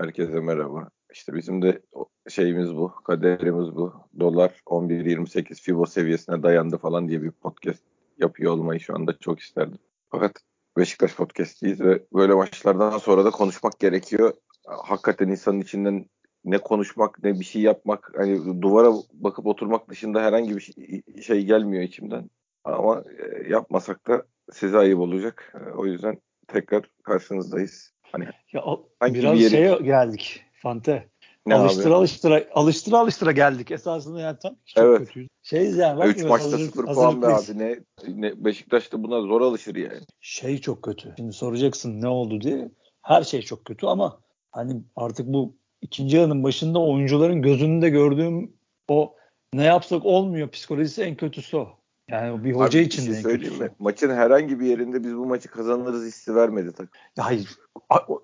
Herkese merhaba. İşte bizim de şeyimiz bu, kaderimiz bu. Dolar 11.28 FIBO seviyesine dayandı falan diye bir podcast yapıyor olmayı şu anda çok isterdim. Fakat Beşiktaş podcast'iyiz ve böyle maçlardan sonra da konuşmak gerekiyor. Hakikaten insanın içinden ne konuşmak ne bir şey yapmak hani duvara bakıp oturmak dışında herhangi bir şey, şey gelmiyor içimden. Ama e, yapmasak da size ayıp olacak. E, o yüzden tekrar karşınızdayız. Hani ya, biraz bir yeri... şeye geldik Fante. Ne alıştıra abi? alıştıra alıştıra alıştıra geldik. Esasında yani tam çok evet. kötüyüz. Şeyiz yani. 3 maçta 0 puan be abi. Ne, ne Beşiktaş'ta buna zor alışır yani. Şey çok kötü. Şimdi soracaksın ne oldu diye. Her şey çok kötü ama hani artık bu ikinci yarının başında oyuncuların gözünde gördüğüm o ne yapsak olmuyor psikolojisi en kötüsü o. Yani bir hoca Abi, için şey de söyleyeyim mi? Maçın herhangi bir yerinde biz bu maçı kazanırız hissi vermedi takım. Hayır.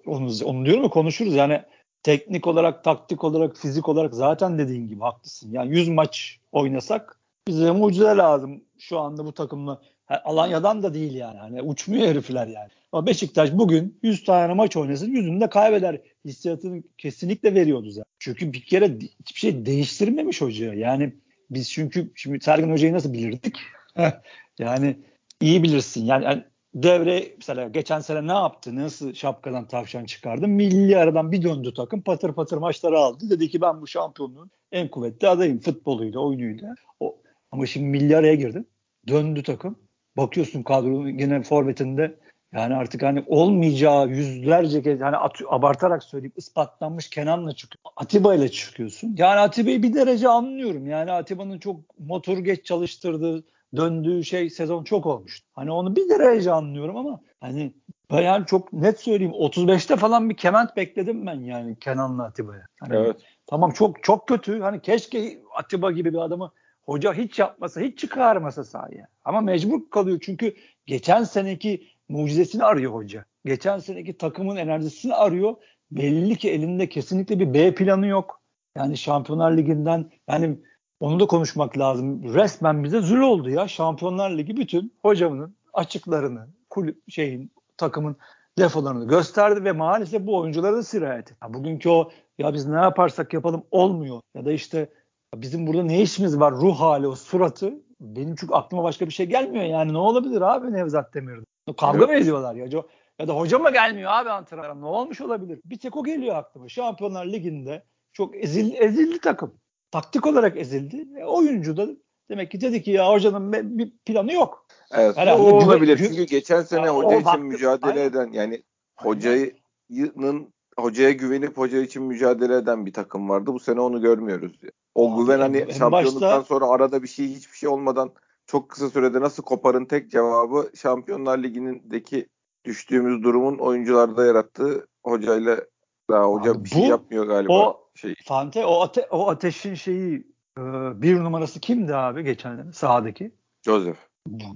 Onu, onu diyorum ya konuşuruz. Yani teknik olarak, taktik olarak, fizik olarak zaten dediğin gibi haklısın. Yani 100 maç oynasak bize mucize lazım şu anda bu takımla. Alanya'dan da değil yani. Hani uçmuyor herifler yani. Ama Beşiktaş bugün 100 tane maç oynasın yüzünde kaybeder. Hissiyatını kesinlikle veriyordu zaten. Çünkü bir kere hiçbir şey değiştirmemiş hoca. Yani biz çünkü şimdi Sergen Hoca'yı nasıl bilirdik? yani iyi bilirsin. Yani, yani devre mesela geçen sene ne yaptı? Nasıl şapkadan tavşan çıkardı? Milli aradan bir döndü takım patır patır maçları aldı. Dedi ki ben bu şampiyonluğun en kuvvetli adayım futboluyla, oyunuyla. O, ama şimdi milli araya girdi. Döndü takım. Bakıyorsun kadronun gene forvetinde yani artık hani olmayacağı yüzlerce kez hani at, abartarak söyleyip ispatlanmış Kenan'la çıkıyor. Atiba ile çıkıyorsun. Yani Atiba'yı bir derece anlıyorum. Yani Atiba'nın çok motor geç çalıştırdığı döndüğü şey sezon çok olmuştu. Hani onu bir derece anlıyorum ama hani yani çok net söyleyeyim 35'te falan bir kement bekledim ben yani Kenan'la Atiba'ya. Hani evet. Tamam çok çok kötü. Hani keşke Atiba gibi bir adamı hoca hiç yapmasa, hiç çıkarmasa sahaya. Ama mecbur kalıyor çünkü geçen seneki mucizesini arıyor hoca. Geçen seneki takımın enerjisini arıyor. Belli ki elinde kesinlikle bir B planı yok. Yani Şampiyonlar Ligi'nden yani onu da konuşmak lazım. Resmen bize zül oldu ya. Şampiyonlar Ligi bütün hocamın açıklarını, kulüp şeyin, takımın defolarını gösterdi ve maalesef bu oyunculara da sirayet etti. Bugünkü o ya biz ne yaparsak yapalım olmuyor ya da işte bizim burada ne işimiz var ruh hali o suratı benim çünkü aklıma başka bir şey gelmiyor yani ne olabilir abi Nevzat Demir'de kavga evet. mı ediyorlar ya ya da hoca mı gelmiyor abi antrenmana ne olmuş olabilir bir tek o geliyor aklıma Şampiyonlar Ligi'nde çok ezil, ezildi takım taktik olarak ezildi e, oyuncu da demek ki dedi ki ya hocanın bir planı yok evet Herhalde o olabilir çünkü geçen sene hoca için baktı, mücadele aynen. eden yani hocanın hocaya güvenip hoca için mücadele eden bir takım vardı. Bu sene onu görmüyoruz. O Abi, güven hani şampiyonluktan başta... sonra arada bir şey hiçbir şey olmadan çok kısa sürede nasıl koparın tek cevabı Şampiyonlar Ligi'ndeki düştüğümüz durumun oyuncularda yarattığı hocayla daha hoca Abi, bir şey yapmıyor galiba. O şey. Fante o, ate, o ateşin şeyi e, bir numarası kimdi abi geçen sahadaki? Joseph.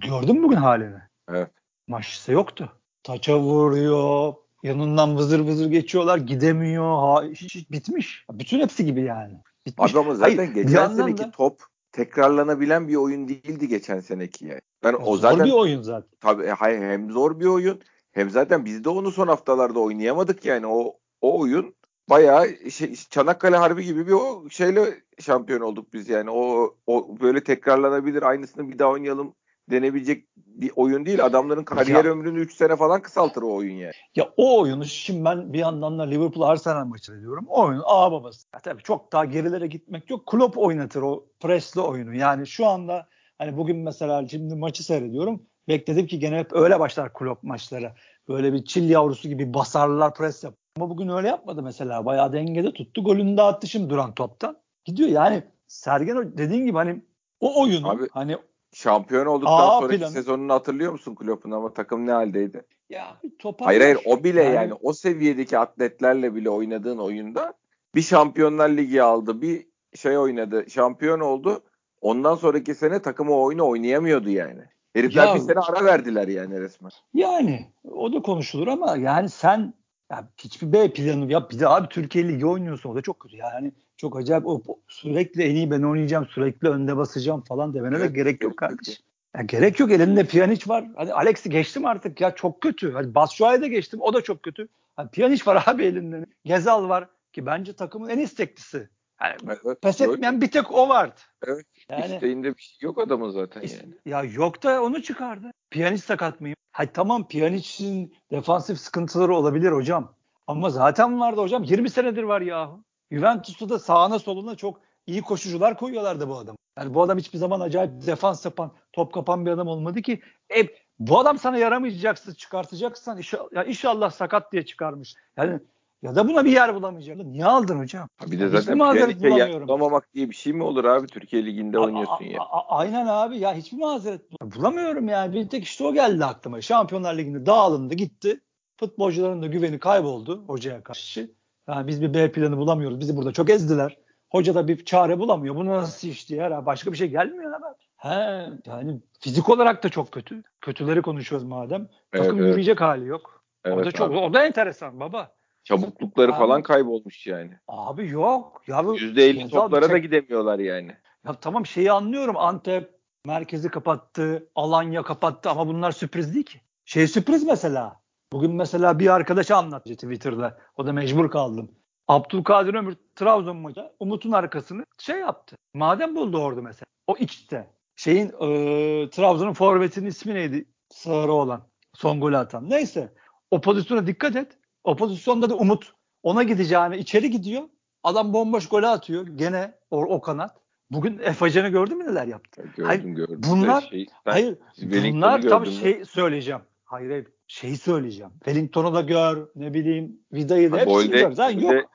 Gördün mü bugün halini? Evet. Maçta yoktu. Taça vuruyor, yanından vızır vızır geçiyorlar gidemiyor ha, hiç, hiç bitmiş. Bütün hepsi gibi yani. Bitmiş. Adamı zaten Hayır, geçen seneki da, top tekrarlanabilen bir oyun değildi geçen seneki yani. Ben o zor zaten bir oyun zaten. Tabii e, hayır, hem zor bir oyun hem zaten biz de onu son haftalarda oynayamadık yani o o oyun bayağı şey, Çanakkale Harbi gibi bir o şeyle şampiyon olduk biz yani. O o böyle tekrarlanabilir aynısını bir daha oynayalım denebilecek bir oyun değil. Adamların kariyer ya, ömrünü 3 sene falan kısaltır o oyun yani. Ya o oyunu şimdi ben bir yandan da Liverpool Arsenal maçı diyorum. O oyun ağ babası. Ya tabii çok daha gerilere gitmek yok. Klopp oynatır o presli oyunu. Yani şu anda hani bugün mesela şimdi maçı seyrediyorum. Bekledim ki gene hep öyle başlar Klopp maçları. Böyle bir çil yavrusu gibi basarlar pres yap. Ama bugün öyle yapmadı mesela. Bayağı dengede tuttu. Golünü de attı şimdi duran toptan. Gidiyor yani Sergen dediğin gibi hani o oyunu Abi, hani Şampiyon olduktan Aa, sonraki planı. sezonunu hatırlıyor musun Klopp'un ama takım ne haldeydi? Ya Hayır hayır o bile yani, yani o seviyedeki atletlerle bile oynadığın oyunda bir Şampiyonlar Ligi aldı, bir şey oynadı, şampiyon oldu. Ondan sonraki sene takım o oyunu oynayamıyordu yani. Herifler ya, bir sene ara verdiler yani resmen. Yani o da konuşulur ama yani sen ya hiçbir B planı ya bir de abi Türkiye Ligi oynuyorsun o da çok kötü yani çok acayip o, sürekli en iyi ben oynayacağım sürekli önde basacağım falan demene evet, de gerek yok kardeşim. Ya gerek yok elinde Pjanic var. Hadi Alex'i geçtim artık ya çok kötü. Hadi Batshuayi'yi de geçtim o da çok kötü. Hani Pjanic var abi elinde. Gezal var ki bence takımın en isteklisi. Yani evet, pes etmeyen yok. bir tek o vardı. Evet. Yani, İsteğinde bir şey yok adamın zaten yani. Ya yok da onu çıkardı. Pjanic sakat mıyım? Hay tamam Pjanic'in defansif sıkıntıları olabilir hocam. Ama zaten vardı hocam. 20 senedir var yahu. Juventus'ta da sağına soluna çok iyi koşucular koyuyorlardı bu adam. Yani bu adam hiçbir zaman acayip defans yapan, top kapan bir adam olmadı ki. E, bu adam sana yaramayacaksın, çıkartacaksan inşallah, ya inşallah sakat diye çıkarmış. Yani ya da buna bir yer bulamayacaksın. Niye aldın hocam? Bir de zaten Pjanic'e yer bulamamak diye bir şey mi olur abi? Türkiye Ligi'nde oynuyorsun a, ya. A, aynen abi ya hiçbir mazeret bulamıyorum yani. Bir tek işte o geldi aklıma. Şampiyonlar Ligi'nde dağılındı gitti. Futbolcuların da güveni kayboldu hocaya karşı. Yani biz bir B planı bulamıyoruz. Bizi burada çok ezdiler. Hoca da bir çare bulamıyor. Bu nasıl iş diye. Ha, başka bir şey gelmiyor hemen. He, yani fizik olarak da çok kötü. Kötüleri konuşuyoruz madem. Takım evet. yürüyecek hali yok. Evet, o da çok abi. o da enteresan baba. Çabuklukları abi, falan kaybolmuş yani. Abi yok. Ya bu %50 toplara tek... da gidemiyorlar yani. Ya tamam şeyi anlıyorum. Antep merkezi kapattı, Alanya kapattı ama bunlar sürpriz değil ki. Şey sürpriz mesela. Bugün mesela bir arkadaş anlattı Twitter'da. O da mecbur kaldım. Abdülkadir Ömür Trabzon maçı Umut'un arkasını şey yaptı. Madem buldu orada mesela. O içte. Şeyin e, Trabzon'un forvetinin ismi neydi? Sarı olan. Son golü atan. Neyse. O pozisyona dikkat et. O pozisyonda da Umut ona gideceğini içeri gidiyor. Adam bomboş golü atıyor. Gene o, o kanat. Bugün Efacan'ı gördün mü neler yaptı? Gördüm hayır, gördüm. Bunlar şey, hayır bunlar tabii şey söyleyeceğim. Hayır hayır şeyi söyleyeceğim. Wellington'u da gör, ne bileyim Vida'yı da hepsini Golde, gör. Zaten yok.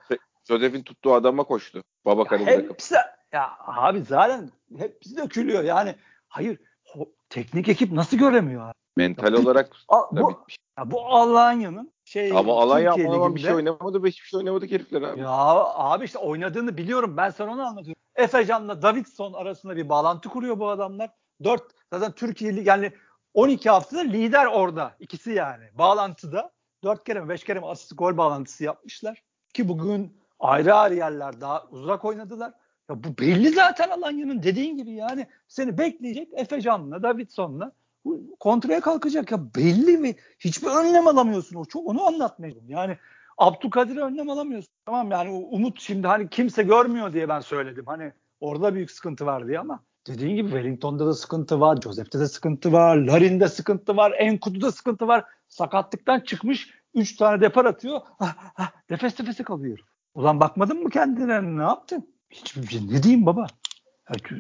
Joseph'in tuttuğu adama koştu. Baba karını hepsi, ya abi zaten hepsi dökülüyor. Yani hayır ho, teknik ekip nasıl göremiyor abi? Mental ya, olarak bu, bitmiş. Ya bu Alanya'nın şey Ama Alanya ama bir şey oynamadı, hiçbir şey oynamadı herifler abi. Ya abi işte oynadığını biliyorum. Ben sana onu anlatıyorum. Efecan'la Davidson arasında bir bağlantı kuruyor bu adamlar. Dört zaten Türkiye'li yani 12 haftada lider orada. ikisi yani. Bağlantıda. 4 kere mi 5 kere mi asist gol bağlantısı yapmışlar. Ki bugün ayrı ayrı yerler daha uzak oynadılar. Ya bu belli zaten Alanya'nın dediğin gibi yani seni bekleyecek Efecan'la Davidson'la kontraya kalkacak ya belli mi? Hiçbir önlem alamıyorsun o çok onu anlatmayacağım. Yani Abdülkadir'e önlem alamıyorsun. Tamam yani Umut şimdi hani kimse görmüyor diye ben söyledim. Hani orada büyük sıkıntı var diye ama dediğin gibi Wellington'da da sıkıntı var, Joseph'te de sıkıntı var, Larin'de sıkıntı var, Enkudu'da sıkıntı var. Sakatlıktan çıkmış 3 tane depar atıyor. Ah, ah, nefes nefese kalıyor. Ulan bakmadın mı kendine ne yaptın? Şey ne diyeyim baba?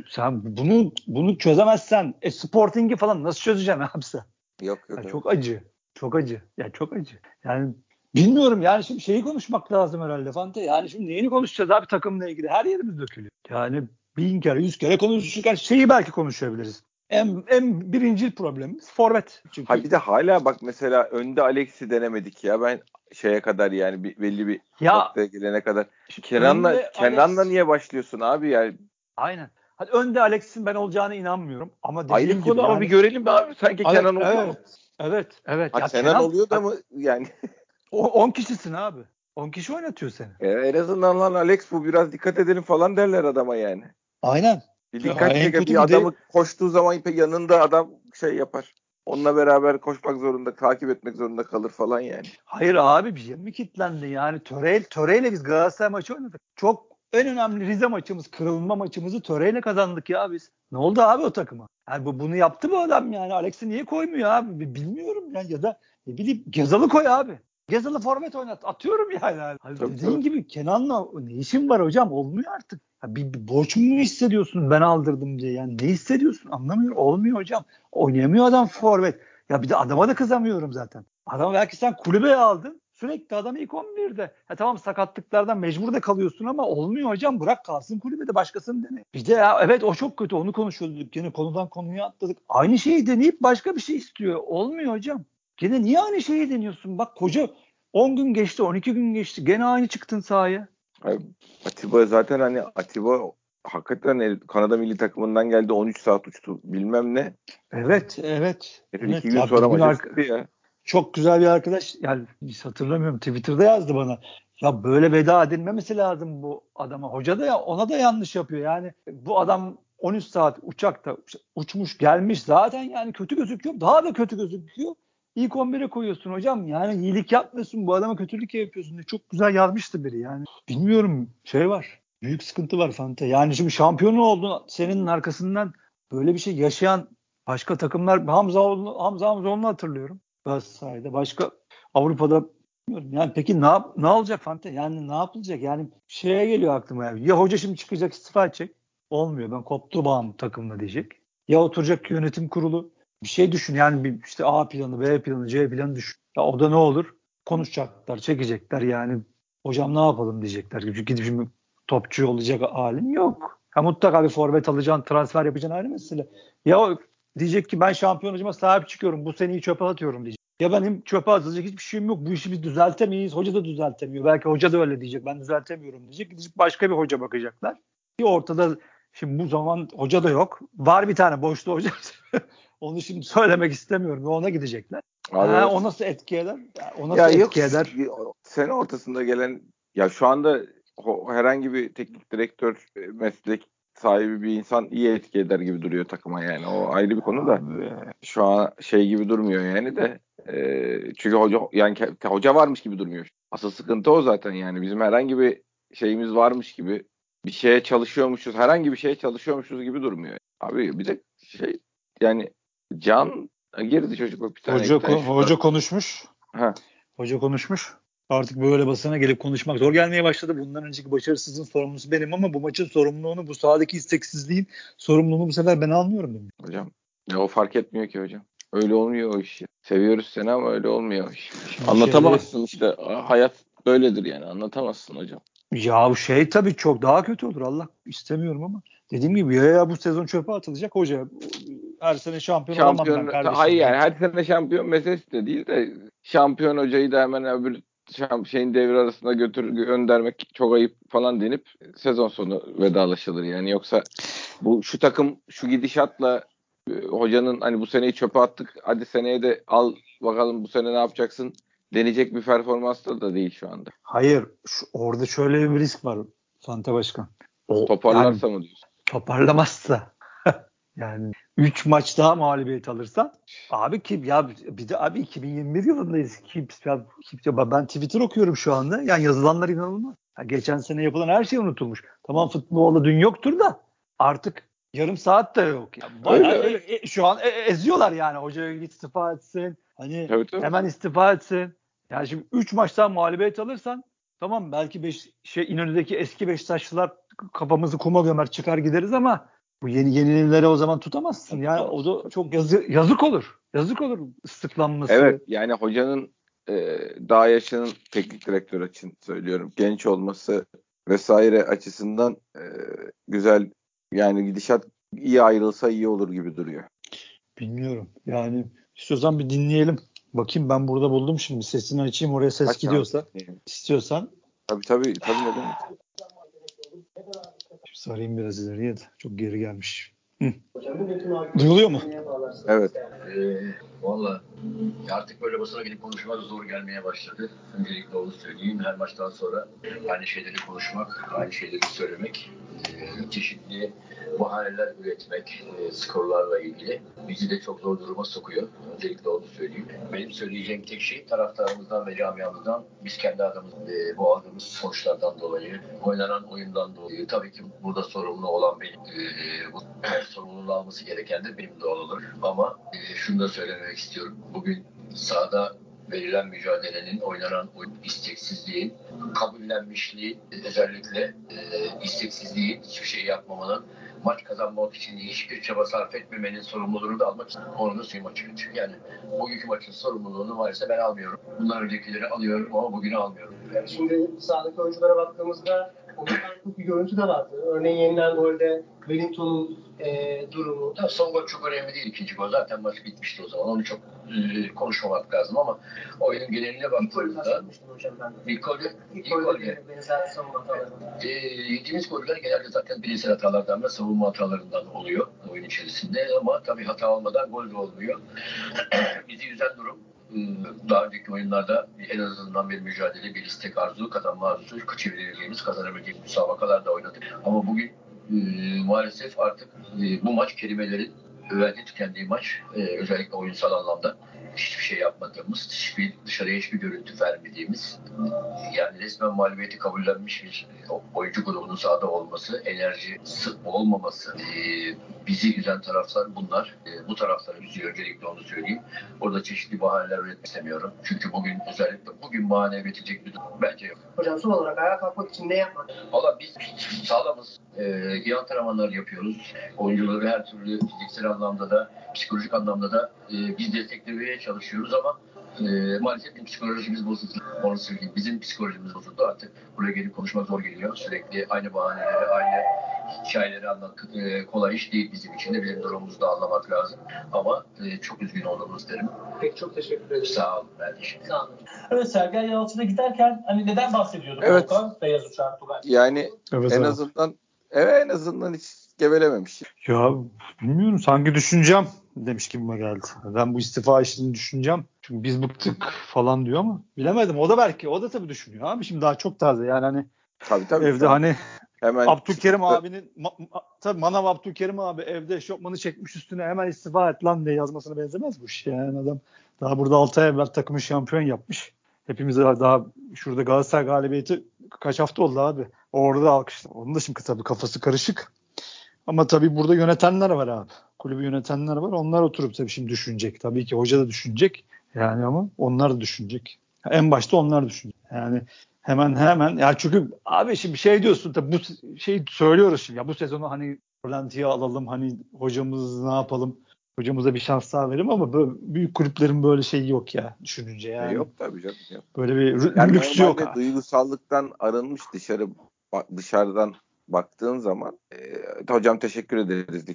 Sen bunu bunu çözemezsen e, Sporting'i falan nasıl çözeceksin abi sen? Yok yok. Ya, çok acı. Çok acı. Ya çok acı. Yani bilmiyorum yani şimdi şeyi konuşmak lazım herhalde Fante. Yani şimdi neyini konuşacağız abi takımla ilgili? Her yerimiz dökülüyor. Yani bin kere yüz kere konuşurken şeyi belki konuşabiliriz. En, en birincil problemimiz forvet. Çünkü. Ha bir de hala bak mesela önde Alex'i denemedik ya. Ben şeye kadar yani bir, belli bir ya, noktaya gelene kadar. Kenan'la Kenan'la Alex... niye başlıyorsun abi yani? Aynen. Hadi önde Alex'in ben olacağını inanmıyorum. Ama Ayrı konu yani... ama bir görelim abi. Sanki Alex, Kenan oluyor evet, mu? Evet. Evet. Ha, ya Kenan, Kenan oluyor da mı yani? 10 kişisin abi. 10 kişi oynatıyor seni. E, en azından lan Alex bu biraz dikkat edelim falan derler adama yani. Aynen. Bir dikkat çeker bir adamı de... koştuğu zaman yanında adam şey yapar. Onunla beraber koşmak zorunda, takip etmek zorunda kalır falan yani. Hayır abi bir şey mi kitlendi yani? Töre, töreyle biz Galatasaray maçı oynadık. Çok en önemli Rize maçımız, kırılma maçımızı töreyle kazandık ya biz. Ne oldu abi o takıma? Yani bu, bunu yaptı bu adam yani. Alex'i niye koymuyor abi? Bilmiyorum yani ya da ne bileyim Gezal'ı koy abi. Gezal'ı forvet oynat. Atıyorum yani. Hani dediğin tabii. gibi Kenan'la ne işin var hocam? Olmuyor artık. Ya bir, bir borç mu hissediyorsun ben aldırdım diye? Yani ne hissediyorsun? Anlamıyorum. Olmuyor hocam. Oynayamıyor adam forvet. Ya bir de adama da kızamıyorum zaten. Adam belki sen kulübeye aldın. Sürekli adam ilk 11'de. Ya tamam sakatlıklardan mecbur da kalıyorsun ama olmuyor hocam. Bırak kalsın kulübede başkasını dene. Bir de ya evet o çok kötü. Onu konuşuyorduk. Yine konudan konuya atladık. Aynı şeyi deneyip başka bir şey istiyor. Olmuyor hocam. Gene niye aynı şeyi deniyorsun? Bak koca 10 gün geçti, 12 gün geçti. Gene aynı çıktın sahaya. Atiba zaten hani Atiba hakikaten Kanada milli takımından geldi 13 saat uçtu bilmem ne. Evet evet. evet. İki gün sonra maça ya. Çok güzel bir arkadaş yani hiç hatırlamıyorum Twitter'da yazdı bana. Ya böyle veda edilmemesi lazım bu adama. Hoca da ya ona da yanlış yapıyor. Yani bu adam 13 saat uçakta uçmuş gelmiş zaten yani kötü gözüküyor. Daha da kötü gözüküyor. ilk 11'e koyuyorsun hocam. Yani iyilik yapmıyorsun. Bu adama kötülük yapıyorsun. Çok güzel yazmıştı biri yani. Bilmiyorum şey var. Büyük sıkıntı var Fante. Yani şimdi şampiyon oldun senin arkasından böyle bir şey yaşayan başka takımlar Hamza Hamza Hamzoğlu'nu hatırlıyorum. Galatasaray'da. Başka Avrupa'da yani peki ne, yap, ne olacak Fante? Yani ne yapılacak? Yani şeye geliyor aklıma. Yani. Ya hoca şimdi çıkacak istifa edecek. Olmuyor. Ben koptu bağım takımla diyecek. Ya oturacak yönetim kurulu bir şey düşün. Yani bir işte A planı, B planı, C planı düşün. Ya o da ne olur? Konuşacaklar, çekecekler yani. Hocam ne yapalım diyecekler. Çünkü gidip şimdi topçu olacak halin yok. Ha mutlaka bir forvet alacaksın, transfer yapacaksın ayrı mesele. Ya diyecek ki ben şampiyon hocama sahip çıkıyorum. Bu seneyi çöpe atıyorum diyecek. Ya benim çöpe atılacak hiçbir şeyim yok. Bu işi biz düzeltemeyiz. Hoca da düzeltemiyor. Belki hoca da öyle diyecek. Ben düzeltemiyorum diyecek. Gidecek başka bir hoca bakacaklar. Bir ortada şimdi bu zaman hoca da yok. Var bir tane boşlu hoca. Onu şimdi söylemek istemiyorum. Ona gidecekler. Abi, ha, o nasıl etki eder? O nasıl ya etki yok, eder? Sene ortasında gelen ya şu anda herhangi bir teknik direktör e, meslek sahibi bir insan iyi etki eder gibi duruyor takıma yani. O ayrı bir konu da şu an şey gibi durmuyor yani de e, çünkü hoca yani hoca varmış gibi durmuyor. Asıl sıkıntı o zaten yani bizim herhangi bir şeyimiz varmış gibi bir şeye çalışıyormuşuz herhangi bir şeye çalışıyormuşuz gibi durmuyor. Abi bir de şey yani Can girdi çocuk bir tane. Hoca, ko- hoca konuşmuş. Ha. Hoca konuşmuş. Artık böyle basına gelip konuşmak zor gelmeye başladı. Bundan önceki başarısızlığın sorumlusu benim ama bu maçın sorumluluğunu, bu sahadaki isteksizliğin sorumluluğunu bu sefer ben almıyorum demiş. Hocam ya o fark etmiyor ki hocam. Öyle olmuyor o iş. Seviyoruz seni ama öyle olmuyor o iş. Anlatamazsın işte. Hayat böyledir yani. Anlatamazsın hocam. Ya bu şey tabii çok daha kötü olur. Allah istemiyorum ama. Dediğim gibi ya, ya bu sezon çöpe atılacak hoca. Her sene şampiyon, şampiyon olamam ben kardeşim. Hayır yani her sene şampiyon meselesi de değil de şampiyon hocayı da hemen öbür şeyin devre arasında götür göndermek çok ayıp falan denip sezon sonu vedalaşılır yani yoksa bu şu takım şu gidişatla e, hocanın hani bu seneyi çöpe attık hadi seneye de al bakalım bu sene ne yapacaksın deneyecek bir performans da değil şu anda. Hayır şu, orada şöyle bir risk var Fante Başkan. O, Toparlarsa yani, mı diyorsun? Toparlamazsa. Yani 3 maç daha mağlubiyet alırsan abi kim ya bir de abi 2021 yılındayız. Kim, ya, kim, ya ben Twitter okuyorum şu anda. Yani yazılanlar inanılmaz. Ya geçen sene yapılan her şey unutulmuş. Tamam futbolda dün yoktur da artık yarım saat de yok. Ya bayağı öyle, öyle. E, e, şu an e, eziyorlar yani. Hoca istifa etsin. Hani tabii, tabii. hemen istifa etsin. Yani şimdi 3 maçtan mağlubiyet alırsan tamam belki beş, şey İnönü'deki eski Beşiktaşlılar kafamızı kuma gömer çıkar gideriz ama bu yeni yenililere o zaman tutamazsın. Yani o da çok yazı, yazık olur. Yazık olur ıslıklanması. Evet yani hocanın e, daha yaşının teknik direktör için söylüyorum. Genç olması vesaire açısından e, güzel yani gidişat iyi ayrılsa iyi olur gibi duruyor. Bilmiyorum. Yani istiyorsan bir dinleyelim. Bakayım ben burada buldum şimdi. Sesini açayım oraya ses Aç gidiyorsa. Abi. İstiyorsan. Tabii tabii. Tabii neden? Sarayım biraz ileriye de. Çok geri gelmiş. Hı. Duyuluyor mu? Evet. Ee, Valla artık böyle basına gidip konuşmak zor gelmeye başladı. Öncelikle onu söyleyeyim. Her maçtan sonra aynı şeyleri konuşmak, aynı şeyleri söylemek, e, çeşitli bahaneler üretmek e, skorlarla ilgili bizi de çok zor duruma sokuyor. Öncelikle onu söyleyeyim. Benim söyleyeceğim tek şey taraftarımızdan ve camiamızdan biz kendi adımız e, bu aldığımız sonuçlardan dolayı, oynanan oyundan dolayı tabii ki burada sorumlu olan benim. E, bu sorumluluğu alması gereken de benim doğal olarak. Ama e, şunu da söylemek istiyorum. Bugün sahada verilen mücadelenin, oynanan oyun isteksizliğin, kabullenmişliği, özellikle e, isteksizliğin, hiçbir şey yapmamanın, maç kazanmak için hiçbir çaba sarf etmemenin sorumluluğunu da almak için onu da söyleyeyim açıkçası. Yani bugünkü maçın sorumluluğunu maalesef ben almıyorum. Bundan öncekileri alıyorum ama bugünü almıyorum. Yani şimdi sahadaki oyunculara baktığımızda oyuncular bir görüntü de vardı. Örneğin yenilen golde Wellington'un e, durumu. Tabii son gol çok önemli değil ikinci gol. Zaten maç bitmişti o zaman. Onu çok e, konuşmamak lazım ama oyunun geneline baktığımızda ilk golü ilk golü e, yediğimiz goller genelde zaten bireysel hatalardan ve savunma hatalarından oluyor oyun içerisinde ama tabii hata olmadan gol de olmuyor. Bizi yüzen durum e, daha önceki oyunlarda en azından bir mücadele, bir istek arzu, kazanma arzusu çevirebileceğimiz, kazanabileceğimiz müsabakalarda oynadık. Ama bugün e, maalesef artık e, bu maç kelimelerin güvence tükendiği maç. E, özellikle oyunsal anlamda hiçbir şey yapmadığımız, hiçbir, dışarıya hiçbir görüntü vermediğimiz, yani resmen mağlubiyeti kabullenmiş bir oyuncu grubunun sahada olması, enerji olmaması, e, bizi üzen taraflar bunlar. E, bu tarafları üzüyor, öncelikle onu söyleyeyim. Orada çeşitli bahaneler üretmek istemiyorum. Çünkü bugün özellikle bugün bahane üretecek bir durum bence yok. Hocam son olarak ayağa kalkmak için ne yapmak? Valla biz sağlamız. E, iyi antrenmanlar yapıyoruz. Oyuncuları her türlü fiziksel anlamda da, psikolojik anlamda da e, biz desteklemeye çalışıyoruz ama e, maalesef bizim psikolojimiz bozuldu. Onu söyleyeyim. Bizim psikolojimiz bozuldu artık. Buraya gelip konuşmak zor geliyor. Sürekli aynı bahaneleri, aynı hikayeleri anlatmak e, kolay iş değil bizim için de. Bizim durumumuzu da anlamak lazım. Ama e, çok üzgün olduğumu isterim. Peki çok teşekkür ederim. Sağ olun. Ben teşekkür Sağ olun. Evet Sergen Yalçın'a giderken hani neden bahsediyorduk Evet. Volkan? Beyaz Tugay. Yani Evet, en evet. azından evet en azından hiç gevelememiş. Ya bilmiyorum sanki düşüneceğim demiş gibi geldi. Ben bu istifa işini düşüneceğim. Çünkü biz bıktık falan diyor ama bilemedim. O da belki o da tabii düşünüyor abi. Şimdi daha çok taze yani hani Tabii tabii. evde hani hemen Abdülkerim çıktı. abinin ma- ma- tabii Manav Abdülkerim abi evde eşofmanı çekmiş üstüne hemen istifa et lan diye yazmasına benzemez bu iş. Yani adam daha burada 6 ay evvel takımı şampiyon yapmış. Hepimiz daha, şurada Galatasaray galibiyeti kaç hafta oldu abi. Orada alkışlar. Onun da şimdi tabii kafası karışık. Ama tabii burada yönetenler var abi. Kulübü yönetenler var. Onlar oturup tabii şimdi düşünecek. Tabii ki hoca da düşünecek. Yani ama onlar da düşünecek. En başta onlar düşünecek. Yani hemen hemen ya çünkü abi şimdi şey diyorsun tabii bu şey söylüyoruz şimdi ya bu sezonu hani Rolanti'ye alalım hani hocamız ne yapalım hocamıza bir şans daha verelim ama böyle büyük kulüplerin böyle şeyi yok ya düşününce E, yani. yok tabii canım. Yok. Böyle bir Yani lüks yok. duygusallıktan arınmış dışarı dışarıdan baktığın zaman e, hocam teşekkür ederiz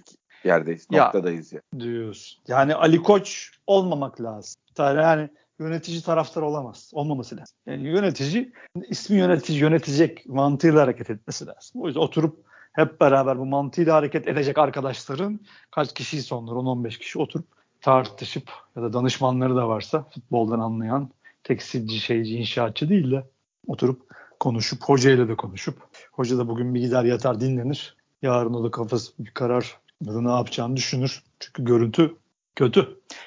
yerdeyiz. Ya. Noktadayız ya. diyorsun. Yani Ali Koç olmamak lazım. Yani yönetici taraftar olamaz. Olmaması lazım. Yani yönetici ismi yönetici yönetecek mantığıyla hareket etmesi lazım. O yüzden oturup hep beraber bu mantığıyla hareket edecek arkadaşların kaç kişiyse onlar 10-15 kişi oturup tartışıp ya da danışmanları da varsa futboldan anlayan tekstilci, şeyci, inşaatçı değil de oturup konuşup hocayla da konuşup hoca da bugün bir gider yatar dinlenir. Yarın o da kafası bir karar ya da ne yapacağını düşünür. Çünkü görüntü kötü.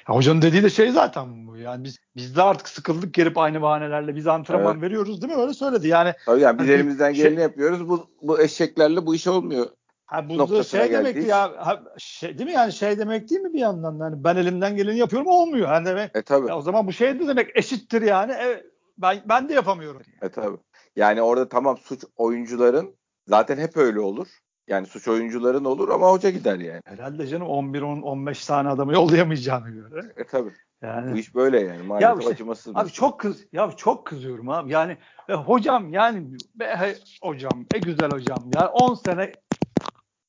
Ya hocanın dediği de şey zaten bu. Yani biz biz de artık sıkıldık gelip aynı bahanelerle biz antrenman Evet. veriyoruz değil mi? Öyle söyledi. Yani Tabii yani biz Hani elimizden şey- geleni yapıyoruz. Bu, bu eşeklerle bu iş olmuyor. ha bu da şey demek geldik. ya ha, şey değil mi yani şey demek değil mi bir yandan yani ben elimden geleni yapıyorum olmuyor. Yani demek E tabii. ya o zaman bu şey de demek eşittir yani. Evet, ben ben de yapamıyorum. E tabii. Yani orada tamam suç oyuncuların zaten hep öyle olur. Yani suç oyuncuların olur ama hoca gider yani. Herhalde canım 11 10 15 tane adamı yollayamayacağını göre. E tabii. Yani Bu iş böyle yani. Maalesef işte, acımasız. Abi çok kız ya çok kızıyorum abi. Yani e, hocam yani be he, hocam e güzel hocam. Ya 10 sene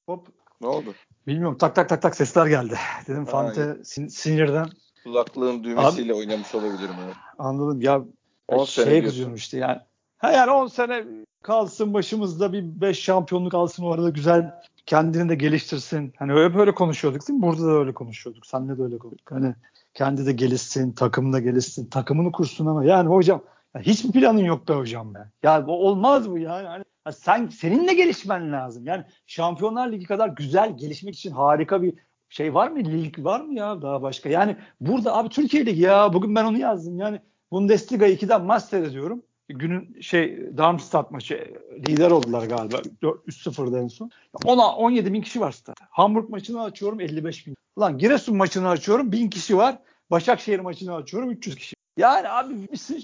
hop Ne oldu? bilmiyorum tak tak tak tak sesler geldi. Dedim Ha, Fante sin- sinirden Kulaklığın düğmesiyle oynamış olabilirim. Evet. anladım. Ya 10 şey sene diyorsun. kızıyorum işte yani. Ha yani 10 sene kalsın başımızda bir 5 şampiyonluk alsın o arada güzel kendini de geliştirsin. Hani öyle böyle konuşuyorduk değil mi? Burada da öyle konuşuyorduk. Seninle de öyle konuştuk. Hani kendi de gelişsin, takım da gelişsin, takımını kursun ama yani hocam ya hiçbir planın yok be hocam be. Ya bu olmaz bu yani. Hani, ha sen senin de gelişmen lazım. Yani Şampiyonlar Ligi kadar güzel gelişmek için harika bir şey var mı? Lig var mı ya daha başka? Yani burada abi Türkiye Ligi ya bugün ben onu yazdım. Yani Bundesliga 2'den maç seyrediyorum. Günün şey Darmstadt maçı lider oldular galiba. 3-0'da en son. 10 17 bin kişi var statta. Hamburg maçını açıyorum 55 bin. Ulan Giresun maçını açıyorum 1000 kişi var. Başakşehir maçını açıyorum 300 kişi. Yani abi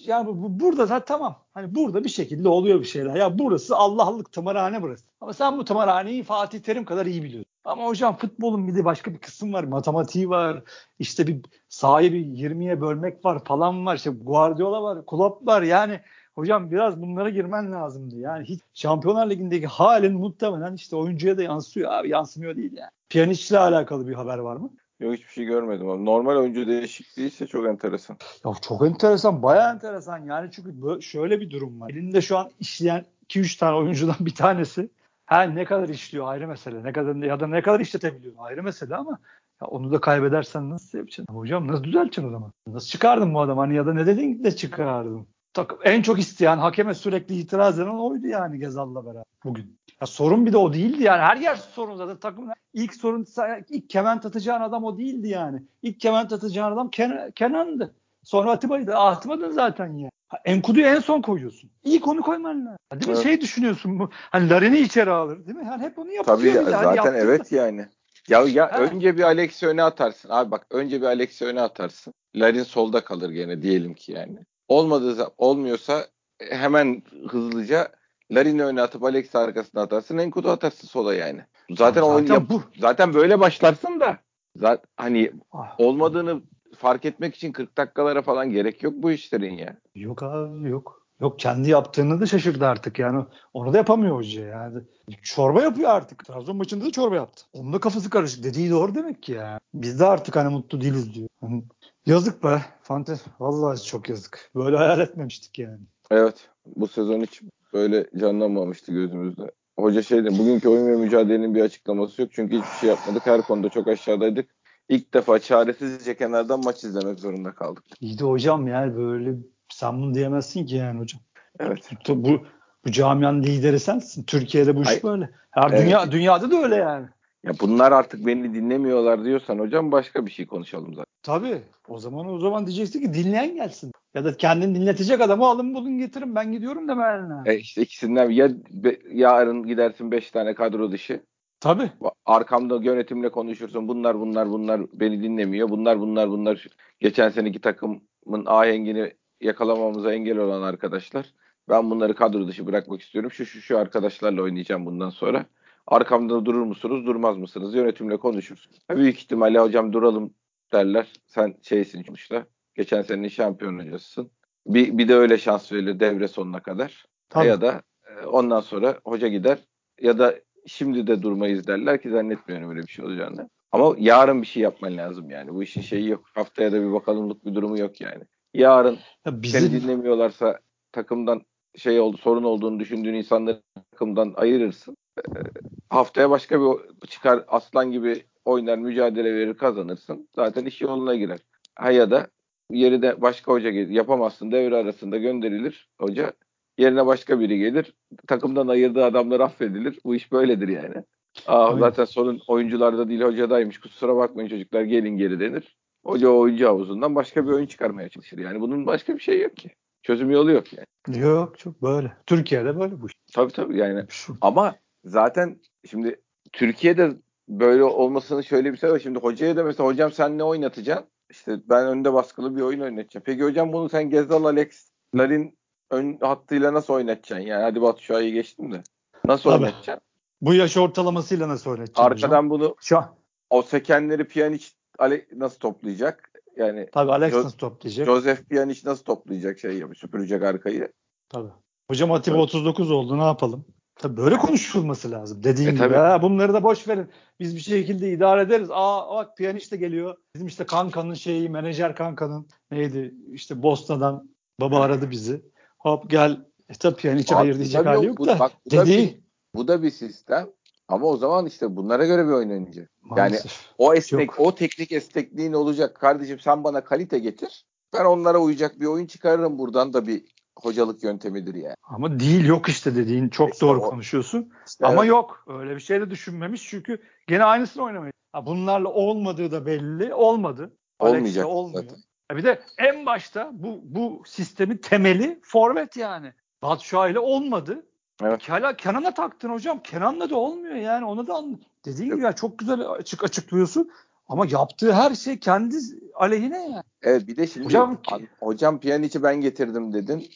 yani bu, bu- burada zaten tamam. Hani burada bir şekilde oluyor bir şeyler. Ya burası Allah'lık tımarhane burası. Ama sen bu tımarhaneyi Fatih Terim kadar iyi biliyorsun. Ama hocam futbolun bir de başka bir kısım var. Matematiği var. İşte bir sahayı bir 20'ye bölmek var falan var. İşte Guardiola var. Klopp var. Yani hocam biraz bunlara girmen lazımdı. Yani hiç Şampiyonlar Ligi'ndeki halin muhtemelen işte oyuncuya da yansıyor abi. Yansımıyor değil yani. Pjanic'le alakalı bir haber var mı? Yok hiçbir şey görmedim abi. Normal oyuncu değişikliği ise çok enteresan. Ya çok enteresan, bayağı enteresan yani çünkü böyle, şöyle bir durum var. Elinde şu an işleyen 2-3 tane oyuncudan bir tanesi. Her ne kadar işliyor ayrı mesele. Ne kadar ya da ne kadar işletebiliyor ayrı mesele ama ya onu da kaybedersen nasıl yapacaksın? Hocam nasıl düzelteceksin o zaman? Nasıl çıkardın bu adamı? Hani ya da ne dedin de çıkardın? Takım en çok isteyen hakeme sürekli itiraz eden oydu yani Gezal'la beraber bugün. Ya sorun bir de o değildi yani. Her yer sorun zaten takım. ilk sorun ilk kement atacağın adam o değildi yani. İlk kement atacağın adam Ken, Kenan'dı. Sonra Atiba'ydı. Atmadın zaten ya. Enkudu'yu en son koyuyorsun. İlk onu koyman lazım. Değil mi? Evet. Şey düşünüyorsun bu. Hani Larin'i içeri alır. Değil mi? Yani hep onu yapıyor. Tabii ya, zaten hani evet yani. Ya ya ha. önce bir Alex'i öne atarsın. Abi bak önce bir Alex'i öne atarsın. Larin solda kalır gene diyelim ki yani. Olmadığı olmuyorsa hemen hızlıca Larin'i öne atıp Alex'i arkasına atarsın. Enkudu atarsın sola yani. Zaten, zaten o bu. Zaten böyle başlarsın da zaten hani ah. olmadığını fark etmek için 40 dakikalara falan gerek yok bu işlerin ya. Yok abi yok. Yok kendi yaptığını da şaşırdı artık yani. Onu da yapamıyor hoca yani. Çorba yapıyor artık. Trabzon maçında da çorba yaptı. Onun da kafası karışık. Dediği doğru demek ki ya. Biz de artık hani mutlu değiliz diyor. Hani yazık be. Fantez. Vallahi çok yazık. Böyle hayal etmemiştik yani. Evet. Bu sezon hiç böyle canlanmamıştı gözümüzde. Hoca şeydi bugünkü oyun ve mücadelenin bir açıklaması yok. Çünkü hiçbir şey yapmadık. Her konuda çok aşağıdaydık ilk defa çaresizce kenardan maç izlemek zorunda kaldık. İyi de hocam yani böyle sen bunu diyemezsin ki yani hocam. Evet. Bu, bu, bu camianın lideri sensin. Türkiye'de bu iş Hayır. böyle. Her evet. dünya, dünyada da öyle yani. Ya bunlar artık beni dinlemiyorlar diyorsan hocam başka bir şey konuşalım zaten. Tabii. O zaman o zaman diyeceksin ki dinleyen gelsin. Ya da kendini dinletecek adamı alın bulun getirin ben gidiyorum demeline. E işte ikisinden ya be, yarın gidersin 5 tane kadro dışı Tabii. Arkamda yönetimle konuşursun. Bunlar bunlar bunlar beni dinlemiyor. Bunlar bunlar bunlar geçen seneki takımın ahengini yakalamamıza engel olan arkadaşlar. Ben bunları kadro dışı bırakmak istiyorum. Şu şu şu arkadaşlarla oynayacağım bundan sonra. Arkamda durur musunuz, durmaz mısınız? Yönetimle konuşursun. Büyük ihtimalle hocam duralım derler. Sen şeysin sonuçta. Geçen senenin şampiyon hocasısın. Bir, bir de öyle şans verilir devre sonuna kadar. Tabii. Ya da e, ondan sonra hoca gider ya da şimdi de durmayız derler ki zannetmiyorum öyle bir şey olacağını. Ama yarın bir şey yapman lazım yani. Bu işin şeyi yok. Haftaya da bir bakalımlık bir durumu yok yani. Yarın ya bizim... seni dinlemiyorlarsa takımdan şey oldu sorun olduğunu düşündüğün insanları takımdan ayırırsın. Ee, haftaya başka bir çıkar aslan gibi oynar mücadele verir kazanırsın. Zaten iş yoluna girer. Ha ya da yeri de başka hoca gelir. Yapamazsın devre arasında gönderilir hoca. Yerine başka biri gelir. Takımdan ayırdığı adamlar affedilir. Bu iş böyledir yani. Aa, zaten sorun oyuncularda değil hocadaymış. Kusura bakmayın çocuklar gelin geri denir. Hoca oyuncu havuzundan başka bir oyun çıkarmaya çalışır. Yani bunun başka bir şey yok ki. Çözüm yolu yok yani. Yok çok böyle. Türkiye'de böyle bu. Tabii tabii yani. Şu. Ama zaten şimdi Türkiye'de böyle olmasının şöyle bir sebebi. Şimdi hocaya da mesela hocam sen ne oynatacaksın? İşte ben önde baskılı bir oyun oynatacağım. Peki hocam bunu sen Gezal Alex Larin ön hattıyla nasıl oynatacaksın? Yani hadi Batu Şua'yı geçtim de. Nasıl Tabii. oynatacaksın? Bu yaş ortalamasıyla nasıl oynatacaksın? Arkadan hocam? bunu Şu o sekenleri Pjanic Ale nasıl toplayacak? Yani Tabii Alex jo- nasıl toplayacak? Joseph Pjanic nasıl toplayacak şey yapı süpürecek arkayı? Tabii. Hocam Atiba evet. 39 oldu ne yapalım? Tabii böyle konuşulması lazım. Dediğin e, gibi. Ha, bunları da boş verin. Biz bir şekilde idare ederiz. Aa bak Pjanic de geliyor. Bizim işte kankanın şeyi, menajer kankanın neydi? İşte Bosna'dan baba aradı bizi. Hop gel. E tabii yani hiç hayır diyecek hali yok, da. Bak, bu dediği. Da bir, bu da bir sistem. Ama o zaman işte bunlara göre bir oyun oynayacak. Yani o esnek, yok. o teknik esnekliğin olacak. Kardeşim sen bana kalite getir. Ben onlara uyacak bir oyun çıkarırım buradan da bir hocalık yöntemidir yani. Ama değil yok işte dediğin çok işte doğru o, konuşuyorsun. Işte Ama evet. yok öyle bir şey de düşünmemiş çünkü gene aynısını oynamayı. Ha, bunlarla olmadığı da belli olmadı. Olmayacak olmuyor. zaten. Bir de en başta bu bu sistemin temeli forvet yani. Batshuayi ile olmadı. Evet. Hala Kenan'a taktın hocam. Kenan'la da olmuyor yani. Ona da dediğin gibi ya çok güzel açık açıklıyorsun. Ama yaptığı her şey kendi aleyhine yani. Evet bir de şimdi hocam, hocam Pjanic'i ben getirdim dedin.